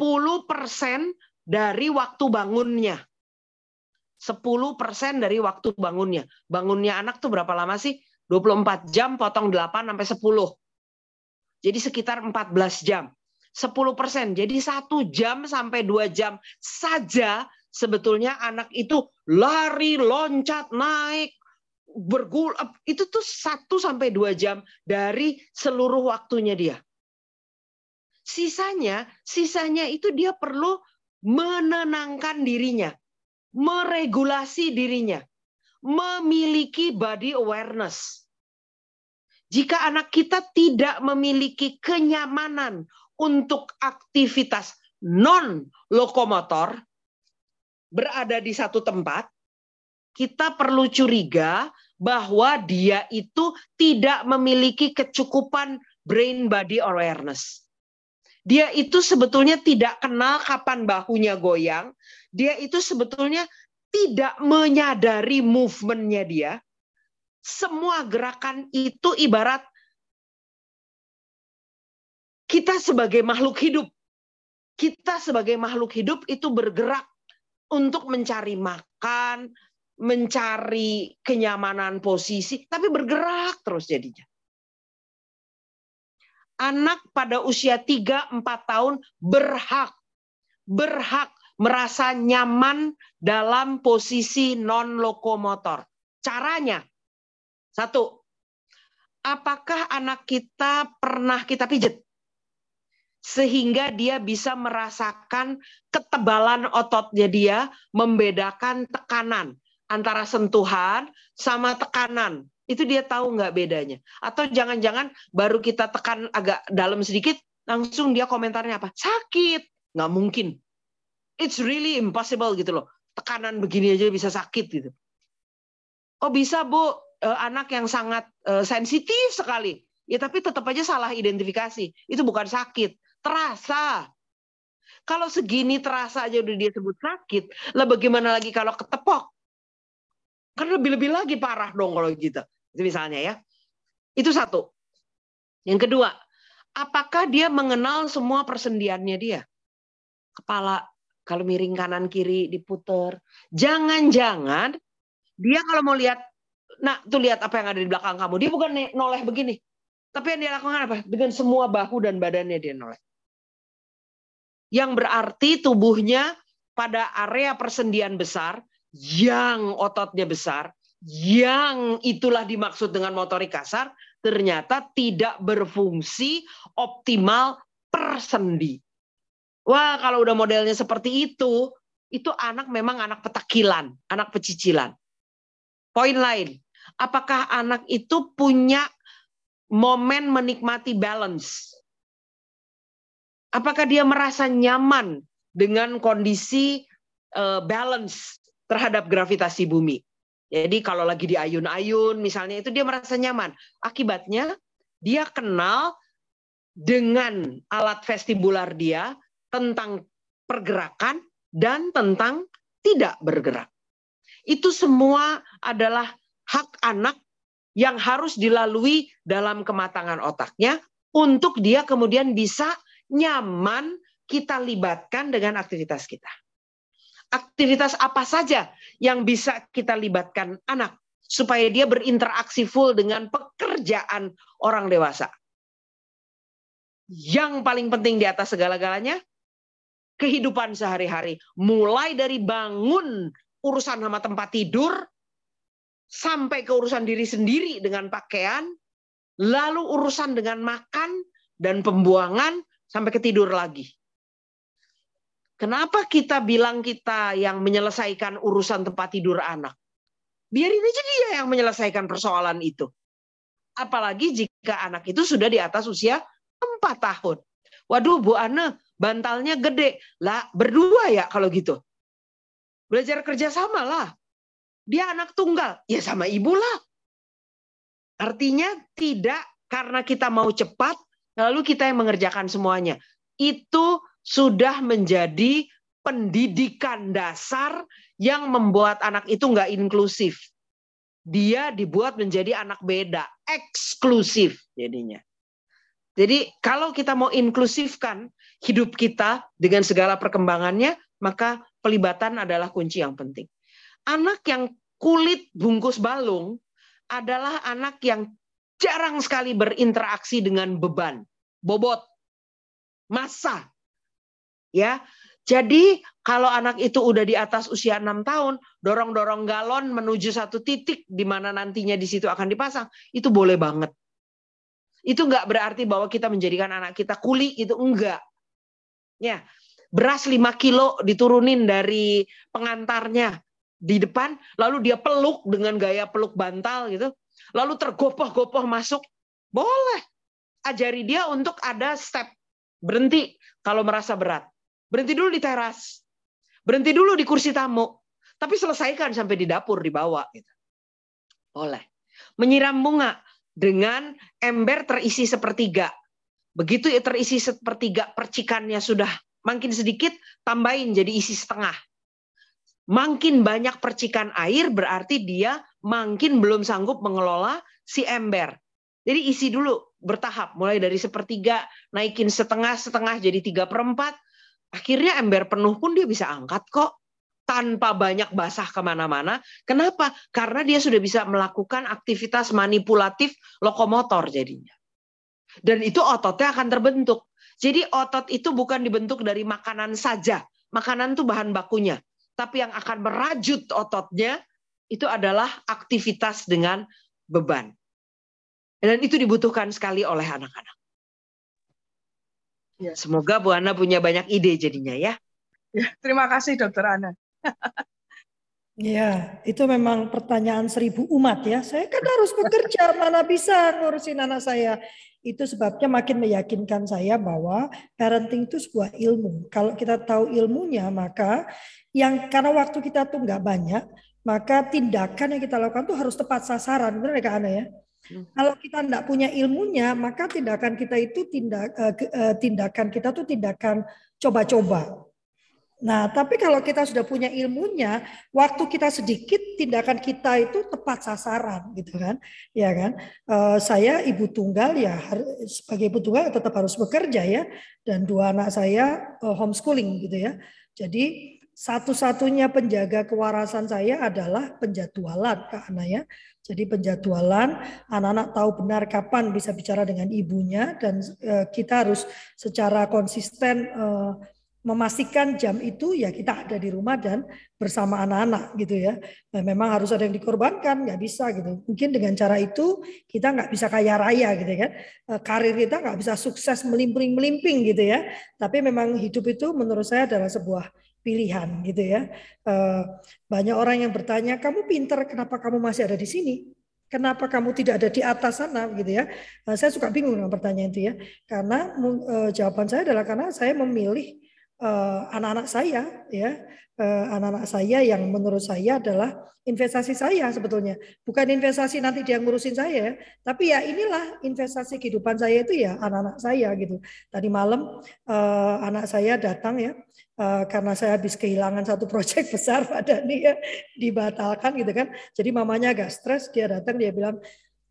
dari waktu bangunnya. 10% dari waktu bangunnya. Bangunnya anak tuh berapa lama sih? 24 jam potong 8 sampai 10. Jadi sekitar 14 jam. 10%. Jadi satu jam sampai dua jam saja sebetulnya anak itu lari, loncat, naik, bergul itu tuh satu sampai dua jam dari seluruh waktunya dia. Sisanya, sisanya itu dia perlu menenangkan dirinya, meregulasi dirinya, memiliki body awareness. Jika anak kita tidak memiliki kenyamanan untuk aktivitas non lokomotor berada di satu tempat, kita perlu curiga bahwa dia itu tidak memiliki kecukupan brain body awareness. Dia itu sebetulnya tidak kenal kapan bahunya goyang. Dia itu sebetulnya tidak menyadari movementnya dia. Semua gerakan itu ibarat kita sebagai makhluk hidup. Kita sebagai makhluk hidup itu bergerak untuk mencari makan, mencari kenyamanan posisi, tapi bergerak terus jadinya. Anak pada usia 3-4 tahun berhak berhak merasa nyaman dalam posisi non lokomotor. Caranya satu, apakah anak kita pernah kita pijet? Sehingga dia bisa merasakan ketebalan ototnya dia membedakan tekanan antara sentuhan sama tekanan itu dia tahu nggak bedanya. Atau jangan-jangan baru kita tekan agak dalam sedikit, langsung dia komentarnya apa? Sakit. Nggak mungkin. It's really impossible gitu loh. Tekanan begini aja bisa sakit gitu. Oh bisa bu, eh, anak yang sangat eh, sensitif sekali. Ya tapi tetap aja salah identifikasi. Itu bukan sakit. Terasa. Kalau segini terasa aja udah dia sebut sakit, lah bagaimana lagi kalau ketepok? Kan lebih-lebih lagi parah dong kalau gitu. Itu misalnya ya. Itu satu. Yang kedua, apakah dia mengenal semua persendiannya dia? Kepala kalau miring kanan kiri diputer. Jangan-jangan dia kalau mau lihat nah tuh lihat apa yang ada di belakang kamu. Dia bukan noleh begini. Tapi yang dia lakukan apa? Dengan semua bahu dan badannya dia noleh. Yang berarti tubuhnya pada area persendian besar yang ototnya besar yang itulah dimaksud dengan motorik kasar ternyata tidak berfungsi optimal per sendi. Wah, kalau udah modelnya seperti itu, itu anak memang anak petakilan, anak pecicilan. Poin lain, apakah anak itu punya momen menikmati balance? Apakah dia merasa nyaman dengan kondisi uh, balance terhadap gravitasi bumi? Jadi kalau lagi di ayun-ayun misalnya itu dia merasa nyaman. Akibatnya dia kenal dengan alat vestibular dia tentang pergerakan dan tentang tidak bergerak. Itu semua adalah hak anak yang harus dilalui dalam kematangan otaknya untuk dia kemudian bisa nyaman kita libatkan dengan aktivitas kita. Aktivitas apa saja yang bisa kita libatkan anak supaya dia berinteraksi full dengan pekerjaan orang dewasa. Yang paling penting di atas segala-galanya, kehidupan sehari-hari. Mulai dari bangun urusan sama tempat tidur, sampai ke urusan diri sendiri dengan pakaian, lalu urusan dengan makan dan pembuangan, sampai ke tidur lagi. Kenapa kita bilang kita yang menyelesaikan urusan tempat tidur anak? Biarin aja dia yang menyelesaikan persoalan itu. Apalagi jika anak itu sudah di atas usia 4 tahun. Waduh Bu Ana, bantalnya gede. Lah berdua ya kalau gitu. Belajar kerja sama lah. Dia anak tunggal, ya sama ibu lah. Artinya tidak karena kita mau cepat, lalu kita yang mengerjakan semuanya. Itu sudah menjadi pendidikan dasar yang membuat anak itu nggak inklusif. Dia dibuat menjadi anak beda, eksklusif jadinya. Jadi kalau kita mau inklusifkan hidup kita dengan segala perkembangannya, maka pelibatan adalah kunci yang penting. Anak yang kulit bungkus balung adalah anak yang jarang sekali berinteraksi dengan beban bobot, masa. Ya. Jadi kalau anak itu udah di atas usia enam tahun, dorong-dorong galon menuju satu titik di mana nantinya di situ akan dipasang, itu boleh banget. Itu enggak berarti bahwa kita menjadikan anak kita kuli, itu enggak. Ya, beras 5 kilo diturunin dari pengantarnya di depan, lalu dia peluk dengan gaya peluk bantal gitu, lalu tergopoh-gopoh masuk, boleh ajari dia untuk ada step berhenti kalau merasa berat. Berhenti dulu di teras. Berhenti dulu di kursi tamu. Tapi selesaikan sampai di dapur dibawa gitu. Boleh. Menyiram bunga dengan ember terisi sepertiga. Begitu ya terisi sepertiga percikannya sudah makin sedikit, tambahin jadi isi setengah. Makin banyak percikan air berarti dia makin belum sanggup mengelola si ember. Jadi isi dulu bertahap, mulai dari sepertiga, naikin setengah-setengah jadi tiga perempat. Akhirnya ember penuh pun dia bisa angkat kok tanpa banyak basah ke mana-mana. Kenapa? Karena dia sudah bisa melakukan aktivitas manipulatif lokomotor jadinya. Dan itu ototnya akan terbentuk. Jadi otot itu bukan dibentuk dari makanan saja. Makanan itu bahan bakunya. Tapi yang akan merajut ototnya itu adalah aktivitas dengan beban. Dan itu dibutuhkan sekali oleh anak-anak. Ya. Semoga Bu Ana punya banyak ide jadinya ya. ya terima kasih Dokter Ana. *laughs* Ya, itu memang pertanyaan seribu umat ya. Saya kan harus bekerja, mana bisa ngurusin anak saya. Itu sebabnya makin meyakinkan saya bahwa parenting itu sebuah ilmu. Kalau kita tahu ilmunya, maka yang karena waktu kita tuh nggak banyak, maka tindakan yang kita lakukan tuh harus tepat sasaran. Benar ya Kak Ana ya? Kalau kita tidak punya ilmunya, maka tindakan kita itu tindak uh, tindakan kita tuh tindakan coba-coba. Nah, tapi kalau kita sudah punya ilmunya, waktu kita sedikit, tindakan kita itu tepat sasaran, gitu kan? Ya kan? Uh, saya ibu tunggal ya, sebagai ibu tunggal tetap harus bekerja ya, dan dua anak saya homeschooling gitu ya. Jadi satu-satunya penjaga kewarasan saya adalah penjadwalan karena ya. Jadi penjadwalan anak-anak tahu benar kapan bisa bicara dengan ibunya dan uh, kita harus secara konsisten uh, memastikan jam itu ya kita ada di rumah dan bersama anak-anak gitu ya. Nah, memang harus ada yang dikorbankan, nggak bisa gitu. Mungkin dengan cara itu kita nggak bisa kaya raya gitu kan. Eh, karir kita nggak bisa sukses melimping-melimping gitu ya. Tapi memang hidup itu menurut saya adalah sebuah pilihan gitu ya. Eh, banyak orang yang bertanya, kamu pinter, kenapa kamu masih ada di sini? Kenapa kamu tidak ada di atas sana gitu ya? Nah, saya suka bingung dengan pertanyaan itu ya. Karena uh, jawaban saya adalah karena saya memilih Eh, anak-anak saya ya. Eh, anak-anak saya yang menurut saya adalah investasi saya sebetulnya. Bukan investasi nanti dia ngurusin saya tapi ya inilah investasi kehidupan saya itu ya anak-anak saya gitu. Tadi malam uh, anak saya datang ya. Uh, karena saya habis kehilangan satu proyek *laughs* besar pada dia dibatalkan gitu kan. Jadi mamanya agak stres dia datang dia bilang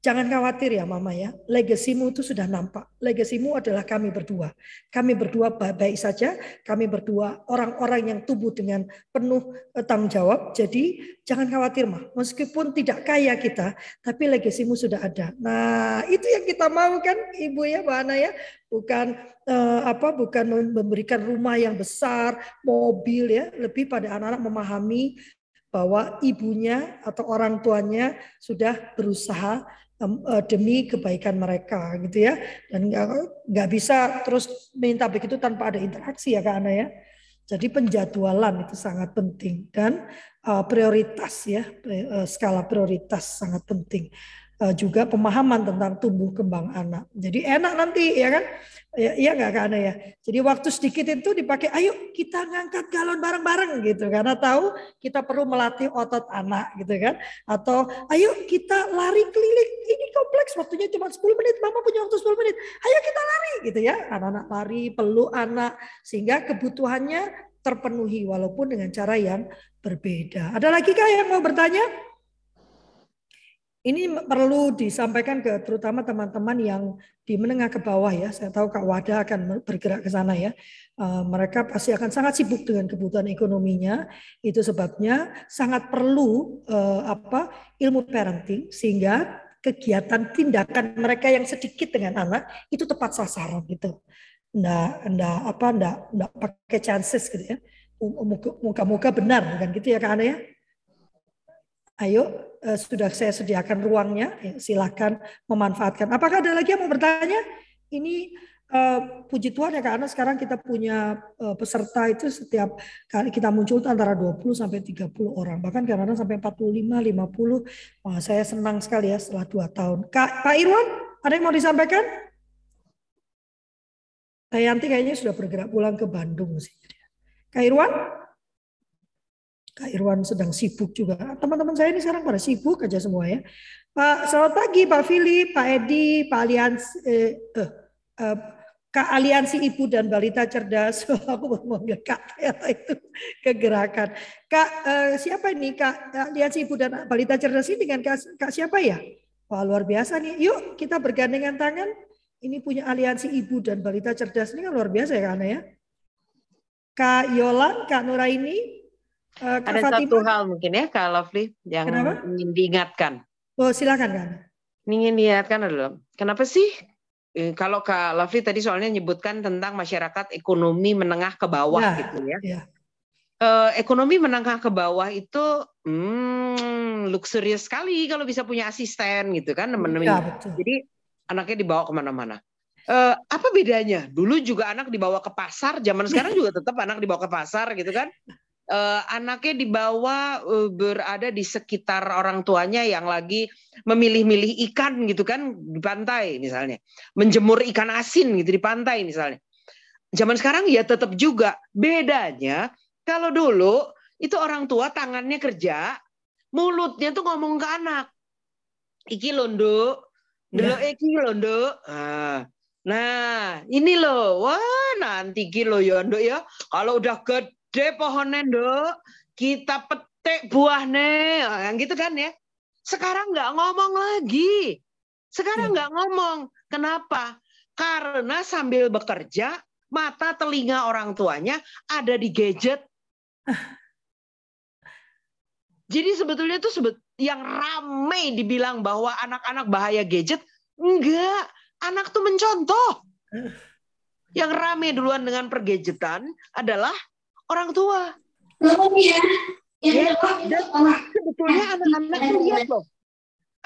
Jangan khawatir ya mama ya, legasimu itu sudah nampak. Legasimu adalah kami berdua. Kami berdua baik-baik saja, kami berdua orang-orang yang tubuh dengan penuh eh, tanggung jawab. Jadi jangan khawatir mah, meskipun tidak kaya kita, tapi legasimu sudah ada. Nah itu yang kita mau kan ibu ya Mbak Ana ya, bukan eh, apa bukan memberikan rumah yang besar, mobil ya, lebih pada anak-anak memahami bahwa ibunya atau orang tuanya sudah berusaha demi kebaikan mereka gitu ya. Dan nggak bisa terus minta begitu tanpa ada interaksi ya kak Ana ya. Jadi penjadwalan itu sangat penting dan uh, prioritas ya uh, skala prioritas sangat penting juga pemahaman tentang tumbuh kembang anak. Jadi enak nanti ya kan? Ya, iya nggak kan ya. Jadi waktu sedikit itu dipakai, ayo kita ngangkat galon bareng-bareng gitu karena tahu kita perlu melatih otot anak gitu kan. Atau ayo kita lari keliling ini kompleks waktunya cuma 10 menit, mama punya waktu 10 menit. Ayo kita lari gitu ya. Anak-anak lari, peluk anak sehingga kebutuhannya terpenuhi walaupun dengan cara yang berbeda. Ada lagi kah yang mau bertanya? Ini perlu disampaikan ke terutama teman-teman yang di menengah ke bawah ya. Saya tahu Kak Wada akan bergerak ke sana ya. Eh, mereka pasti akan sangat sibuk dengan kebutuhan ekonominya. Itu sebabnya sangat perlu eh, apa ilmu parenting sehingga kegiatan tindakan mereka yang sedikit dengan anak itu tepat sasaran gitu. Nggak, nggak apa, nggak, nggak pakai chances gitu ya. Muka-muka benar kan gitu ya Kak Ana ya. Ayo, uh, sudah saya sediakan ruangnya, ya, silakan memanfaatkan. Apakah ada lagi yang mau bertanya? Ini uh, puji Tuhan ya karena sekarang kita punya uh, peserta itu setiap kali kita muncul antara 20 sampai 30 orang. Bahkan kadang-kadang sampai 45, 50. Wah, saya senang sekali ya setelah dua tahun. Kak, Pak Irwan, ada yang mau disampaikan? Kak Yanti kayaknya sudah bergerak pulang ke Bandung sih. Kak Irwan? Kak Irwan sedang sibuk juga. Teman-teman saya ini sekarang pada sibuk aja semua ya. Pak, selamat pagi Pak Philip, Pak Edi, Pak Aliansi, eh, eh, eh, Kak Aliansi Ibu dan Balita Cerdas. *laughs* Aku mau manggil Kak ya, itu kegerakan. Kak eh, siapa ini Kak Aliansi Ibu dan Balita Cerdas ini dengan Kak, Kak siapa ya? Wah luar biasa nih. Yuk kita bergandengan tangan. Ini punya aliansi ibu dan balita cerdas ini kan luar biasa ya Kak Ana ya. Kak Yolan, Kak Nuraini, Uh, Ada Fatima. satu hal mungkin ya Kak Lovely yang kenapa? ingin diingatkan. Oh silakan kan. Ingin diingatkan adalah kenapa sih eh, kalau Kak Lovely tadi soalnya nyebutkan tentang masyarakat ekonomi menengah ke bawah ya, gitu ya. ya. Uh, ekonomi menengah ke bawah itu hmm, luxurious sekali kalau bisa punya asisten gitu kan teman-teman. Ya, Jadi anaknya dibawa ke mana-mana. Uh, apa bedanya? Dulu juga anak dibawa ke pasar, zaman sekarang *laughs* juga tetap anak dibawa ke pasar gitu kan uh, anaknya dibawa uh, berada di sekitar orang tuanya yang lagi memilih-milih ikan gitu kan di pantai misalnya, menjemur ikan asin gitu di pantai misalnya. Zaman sekarang ya tetap juga bedanya kalau dulu itu orang tua tangannya kerja, mulutnya tuh ngomong ke anak. Iki londo, dulu ya. iki londo. Nah, nah, ini loh, wah nanti kilo yondo ya. Kalau udah gede gede pohonnya dok kita petik buahnya. Yang gitu kan ya? Sekarang nggak ngomong lagi. Sekarang iya. nggak ngomong. Kenapa? Karena sambil bekerja mata telinga orang tuanya ada di gadget. *laughs* Jadi sebetulnya tuh sebet yang ramai dibilang bahwa anak-anak bahaya gadget enggak. Anak tuh mencontoh. *laughs* Yang rame duluan dengan pergadgetan adalah orang tua. Ya, Ya, dan sebetulnya anak-anak lihat loh.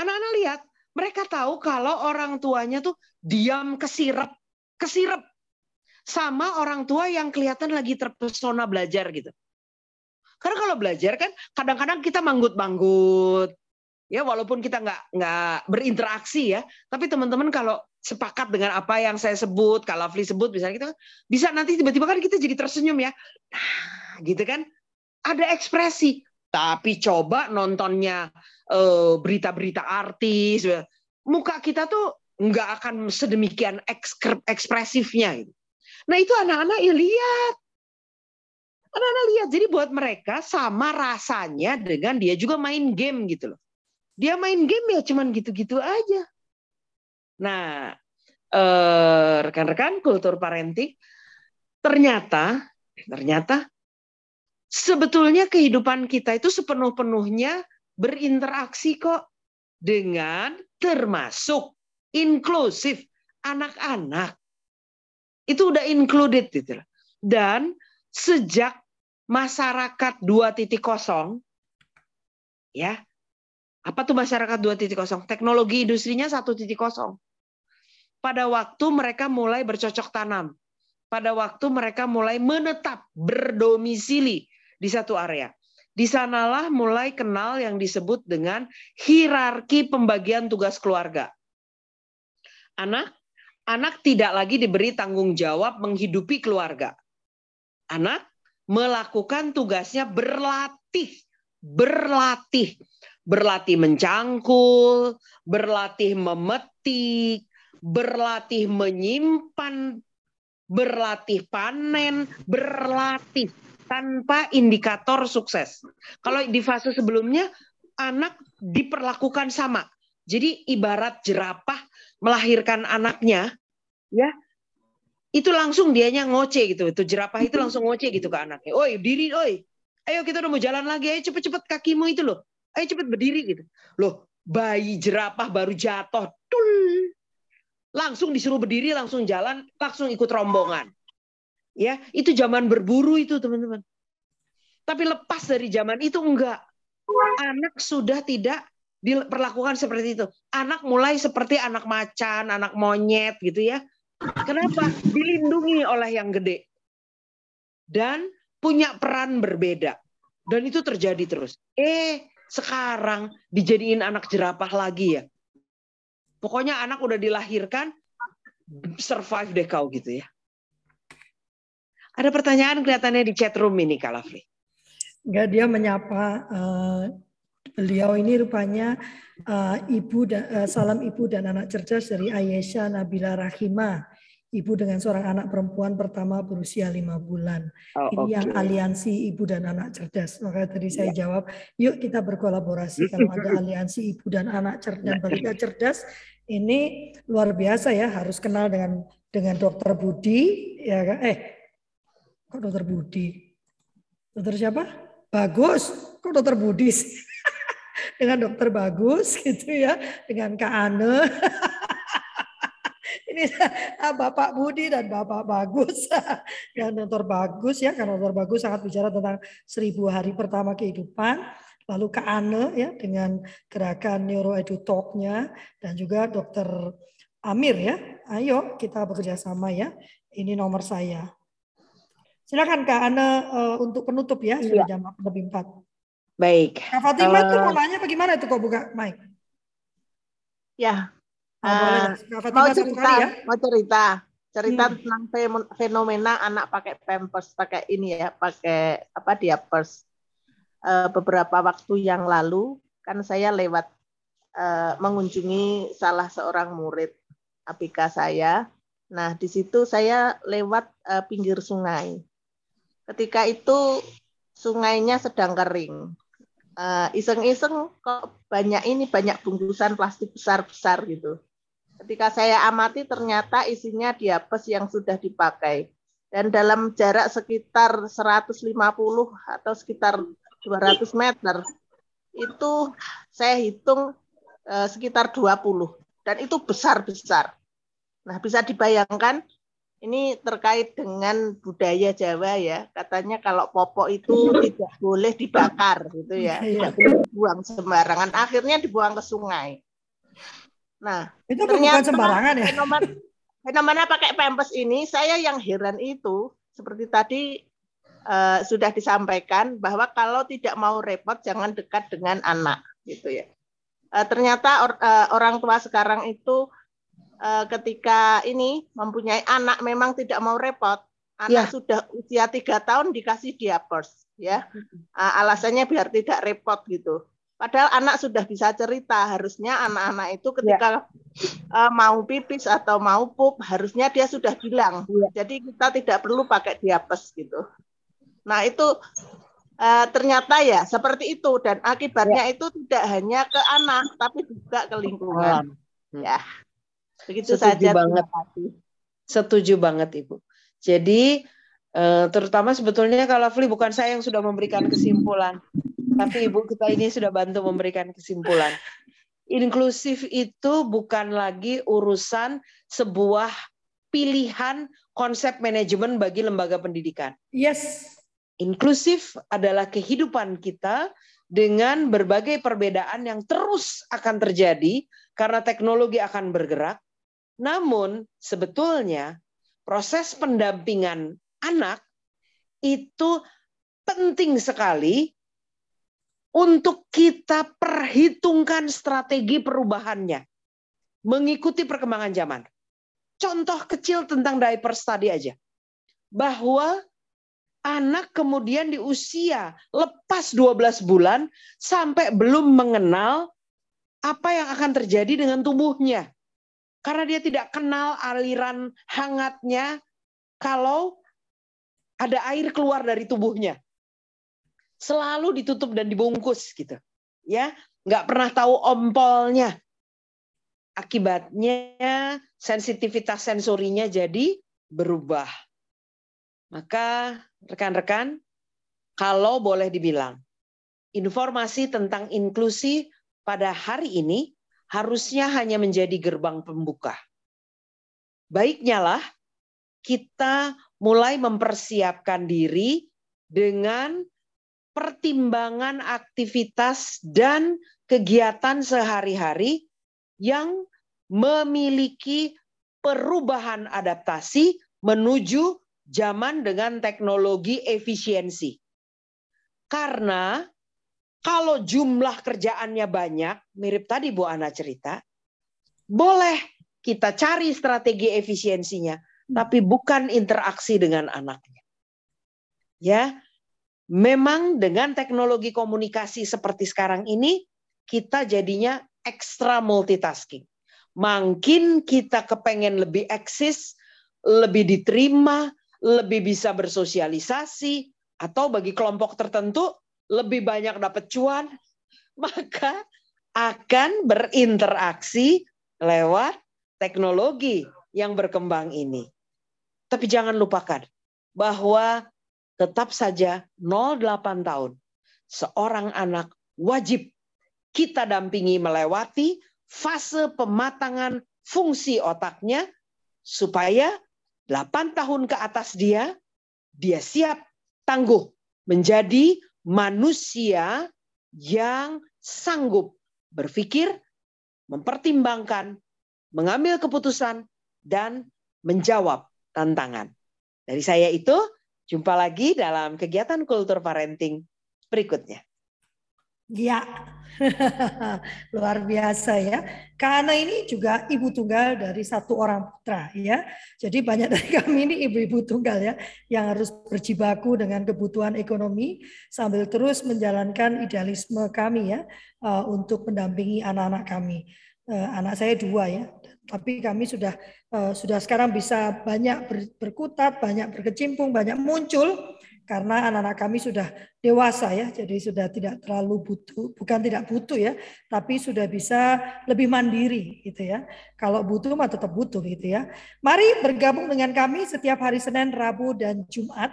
Anak-anak lihat, mereka tahu kalau orang tuanya tuh diam kesirep, kesirep. Sama orang tua yang kelihatan lagi terpesona belajar gitu. Karena kalau belajar kan kadang-kadang kita manggut-manggut. Ya walaupun kita nggak nggak berinteraksi ya, tapi teman-teman kalau sepakat dengan apa yang saya sebut, kalau Fli sebut misalnya kita bisa nanti tiba-tiba kan kita jadi tersenyum ya. Nah, gitu kan? Ada ekspresi. Tapi coba nontonnya eh, berita-berita artis, muka kita tuh nggak akan sedemikian ekspresifnya. Gitu. Nah itu anak-anak ya lihat, anak-anak lihat. Jadi buat mereka sama rasanya dengan dia juga main game gitu loh. Dia main game ya cuman gitu-gitu aja. Nah, eh, rekan-rekan kultur parenting ternyata ternyata sebetulnya kehidupan kita itu sepenuh-penuhnya berinteraksi kok dengan termasuk inklusif anak-anak. Itu udah included gitu. Dan sejak masyarakat 2.0 ya apa tuh masyarakat 2.0? Teknologi industrinya 1.0. Pada waktu mereka mulai bercocok tanam. Pada waktu mereka mulai menetap berdomisili di satu area. Di sanalah mulai kenal yang disebut dengan hierarki pembagian tugas keluarga. Anak anak tidak lagi diberi tanggung jawab menghidupi keluarga. Anak melakukan tugasnya berlatih, berlatih berlatih mencangkul, berlatih memetik, berlatih menyimpan, berlatih panen, berlatih tanpa indikator sukses. Kalau di fase sebelumnya anak diperlakukan sama. Jadi ibarat jerapah melahirkan anaknya, ya itu langsung dianya ngoce gitu. Itu jerapah itu langsung ngoce gitu ke anaknya. Oi, diri, oi. Ayo kita udah mau jalan lagi. Ayo cepet-cepet kakimu itu loh ayo cepet berdiri gitu. Loh, bayi jerapah baru jatuh, tul. Langsung disuruh berdiri, langsung jalan, langsung ikut rombongan. Ya, itu zaman berburu itu, teman-teman. Tapi lepas dari zaman itu enggak. Anak sudah tidak diperlakukan seperti itu. Anak mulai seperti anak macan, anak monyet gitu ya. Kenapa? Dilindungi oleh yang gede. Dan punya peran berbeda. Dan itu terjadi terus. Eh, sekarang dijadiin anak jerapah lagi ya. Pokoknya anak udah dilahirkan, survive deh kau gitu ya. Ada pertanyaan kelihatannya di chat room ini, Kak Lafli. Enggak, dia menyapa uh, beliau ini rupanya uh, ibu dan uh, salam ibu dan anak cerdas dari Ayesha Nabila Rahimah ibu dengan seorang anak perempuan pertama berusia lima bulan. Oh, Ini okay. yang aliansi ibu dan anak cerdas. Maka tadi saya ya. jawab, yuk kita berkolaborasi. *laughs* Kalau ada aliansi ibu dan anak cerdas dan balita cerdas, ini luar biasa ya. Harus kenal dengan dengan dokter Budi, ya kan? Eh, kok dokter Budi? Dokter siapa? Bagus. Kok dokter Budi sih? *laughs* dengan dokter Bagus gitu ya, dengan Kak Ane. *laughs* ini *laughs* Bapak Budi dan Bapak Bagus *laughs* dan Dr. Bagus ya karena Dr. Bagus sangat bicara tentang seribu hari pertama kehidupan lalu Kak Ane ya dengan gerakan Neuroedu Talk-nya dan juga Dr. Amir ya ayo kita bekerja sama ya ini nomor saya silakan Kak Ane uh, untuk penutup ya sudah ya. jam lebih empat baik Kak Fatima uh, itu mau nanya bagaimana itu kok buka mic ya Uh, mau cerita, ya? mau cerita, cerita hmm. tentang fenomena anak pakai pampers, pakai ini ya, pakai apa dia pers. Uh, beberapa waktu yang lalu kan saya lewat uh, mengunjungi salah seorang murid APK saya. Nah di situ saya lewat uh, pinggir sungai. Ketika itu sungainya sedang kering. Iseng-iseng uh, kok banyak ini banyak bungkusan plastik besar-besar gitu Ketika saya amati ternyata isinya diapes yang sudah dipakai. Dan dalam jarak sekitar 150 atau sekitar 200 meter, itu saya hitung eh, sekitar 20. Dan itu besar-besar. Nah bisa dibayangkan ini terkait dengan budaya Jawa ya. Katanya kalau popok itu tidak boleh dibakar gitu ya, iya. tidak boleh dibuang sembarangan. Akhirnya dibuang ke sungai. Nah, itu bukan sembarangan ya. Fenomena, fenomena pakai pampers ini saya yang heran itu seperti tadi uh, sudah disampaikan bahwa kalau tidak mau repot jangan dekat dengan anak gitu ya. Uh, ternyata or, uh, orang tua sekarang itu uh, ketika ini mempunyai anak memang tidak mau repot. Anak ya. sudah usia tiga tahun dikasih diapers, ya. Uh, alasannya biar tidak repot gitu. Padahal anak sudah bisa cerita. Harusnya anak-anak itu ketika ya. uh, mau pipis atau mau pup, harusnya dia sudah bilang. Ya. Jadi kita tidak perlu pakai diapers gitu. Nah itu uh, ternyata ya seperti itu dan akibatnya ya. itu tidak hanya ke anak tapi juga ke lingkungan. Hmm. Ya. Begitu Setuju saja. banget. Setuju banget Ibu. Jadi eh, terutama sebetulnya kalau Fli bukan saya yang sudah memberikan kesimpulan, tapi Ibu kita ini sudah bantu memberikan kesimpulan. Inklusif itu bukan lagi urusan sebuah pilihan konsep manajemen bagi lembaga pendidikan. Yes. Inklusif adalah kehidupan kita dengan berbagai perbedaan yang terus akan terjadi karena teknologi akan bergerak namun sebetulnya proses pendampingan anak itu penting sekali untuk kita perhitungkan strategi perubahannya mengikuti perkembangan zaman. Contoh kecil tentang diaper tadi aja. Bahwa anak kemudian di usia lepas 12 bulan sampai belum mengenal apa yang akan terjadi dengan tubuhnya. Karena dia tidak kenal aliran hangatnya kalau ada air keluar dari tubuhnya. Selalu ditutup dan dibungkus gitu. Ya, nggak pernah tahu ompolnya. Akibatnya sensitivitas sensorinya jadi berubah. Maka rekan-rekan, kalau boleh dibilang, informasi tentang inklusi pada hari ini harusnya hanya menjadi gerbang pembuka. Baiknya lah kita mulai mempersiapkan diri dengan pertimbangan aktivitas dan kegiatan sehari-hari yang memiliki perubahan adaptasi menuju zaman dengan teknologi efisiensi. Karena kalau jumlah kerjaannya banyak, mirip tadi Bu Ana cerita, boleh kita cari strategi efisiensinya, tapi bukan interaksi dengan anaknya. Ya, memang dengan teknologi komunikasi seperti sekarang ini, kita jadinya ekstra multitasking. Makin kita kepengen lebih eksis, lebih diterima, lebih bisa bersosialisasi, atau bagi kelompok tertentu lebih banyak dapat cuan, *laughs* maka akan berinteraksi lewat teknologi yang berkembang ini. Tapi jangan lupakan bahwa tetap saja 08 tahun seorang anak wajib kita dampingi melewati fase pematangan fungsi otaknya supaya 8 tahun ke atas dia dia siap tangguh menjadi manusia yang sanggup berpikir, mempertimbangkan, mengambil keputusan, dan menjawab tantangan. Dari saya itu, jumpa lagi dalam kegiatan kultur parenting berikutnya. Ya, *laughs* luar biasa ya. Karena ini juga ibu tunggal dari satu orang putra ya. Jadi banyak dari *laughs* kami ini ibu-ibu tunggal ya yang harus berjibaku dengan kebutuhan ekonomi sambil terus menjalankan idealisme kami ya uh, untuk mendampingi anak-anak kami. Uh, anak saya dua ya, tapi kami sudah uh, sudah sekarang bisa banyak ber, berkutat, banyak berkecimpung, banyak muncul karena anak-anak kami sudah dewasa ya, jadi sudah tidak terlalu butuh, bukan tidak butuh ya, tapi sudah bisa lebih mandiri gitu ya. Kalau butuh mah tetap butuh gitu ya. Mari bergabung dengan kami setiap hari Senin, Rabu, dan Jumat.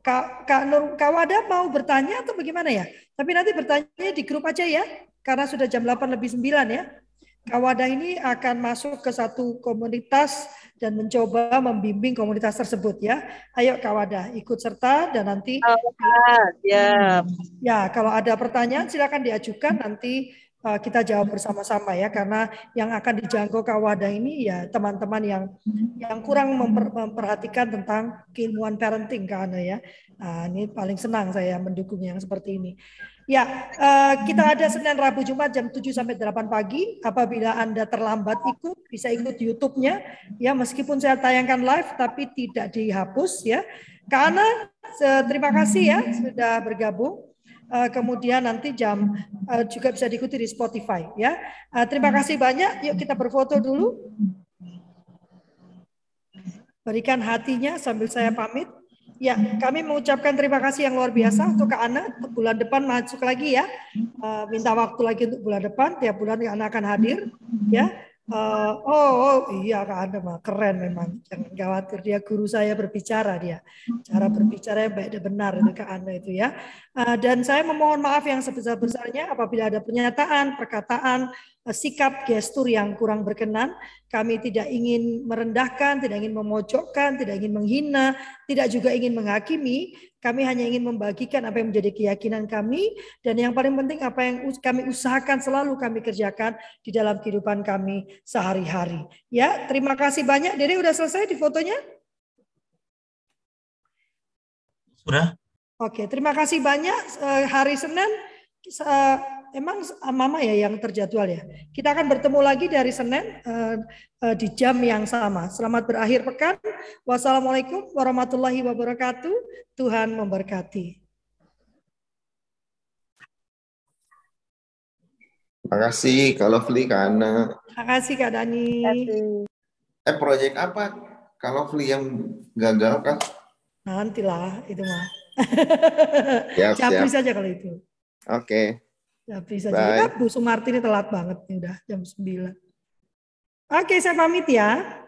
Kak, Kak Nur Kawada mau bertanya atau bagaimana ya? Tapi nanti bertanya di grup aja ya, karena sudah jam 8 lebih 9 ya. Kawadah ini akan masuk ke satu komunitas dan mencoba membimbing komunitas tersebut ya. Ayo Kawadah ikut serta dan nanti ya. Ya, kalau ada pertanyaan silakan diajukan nanti uh, kita jawab bersama-sama ya karena yang akan dijangkau Kawadah ini ya teman-teman yang yang kurang memper, memperhatikan tentang keilmuan parenting kan ya. Nah, ini paling senang saya mendukung yang seperti ini. Ya, uh, kita ada Senin, Rabu, Jumat jam 7 sampai 8 pagi. Apabila Anda terlambat ikut, bisa ikut YouTube-nya. Ya, meskipun saya tayangkan live, tapi tidak dihapus ya. Karena terima kasih ya sudah bergabung. Uh, kemudian nanti jam juga bisa diikuti di Spotify ya. Terima kasih banyak. Yuk kita berfoto dulu. Berikan hatinya sambil saya pamit. Ya, kami mengucapkan terima kasih yang luar biasa untuk Kak Ana. Bulan depan masuk lagi ya. Uh, minta waktu lagi untuk bulan depan. Tiap bulan Kak Ana akan hadir. Ya. Uh, oh, oh, iya Kak Ana mah keren memang. Jangan khawatir dia guru saya berbicara dia. Cara berbicara yang baik dan benar itu Kak Ana itu ya. Uh, dan saya memohon maaf yang sebesar-besarnya apabila ada pernyataan, perkataan, sikap gestur yang kurang berkenan kami tidak ingin merendahkan, tidak ingin memojokkan, tidak ingin menghina, tidak juga ingin menghakimi. Kami hanya ingin membagikan apa yang menjadi keyakinan kami dan yang paling penting apa yang kami usahakan selalu kami kerjakan di dalam kehidupan kami sehari-hari. Ya, terima kasih banyak. Dede udah selesai di fotonya? Sudah. Oke, terima kasih banyak. Eh, hari Senin eh, emang mama ya yang terjadwal ya. Kita akan bertemu lagi dari Senin uh, di jam yang sama. Selamat berakhir pekan. Wassalamualaikum warahmatullahi wabarakatuh. Tuhan memberkati. Terima kasih Kak Lovely, Kak Ana. Terima kasih Kak Dani. Eh proyek apa Kalau Lovely yang gagal kan? Nantilah itu mah. *laughs* Siap, siap. saja kalau itu. Oke. Okay. Ya bisa jadi. Bu Sumarti ini telat banget nih udah jam 9. Oke, saya pamit ya.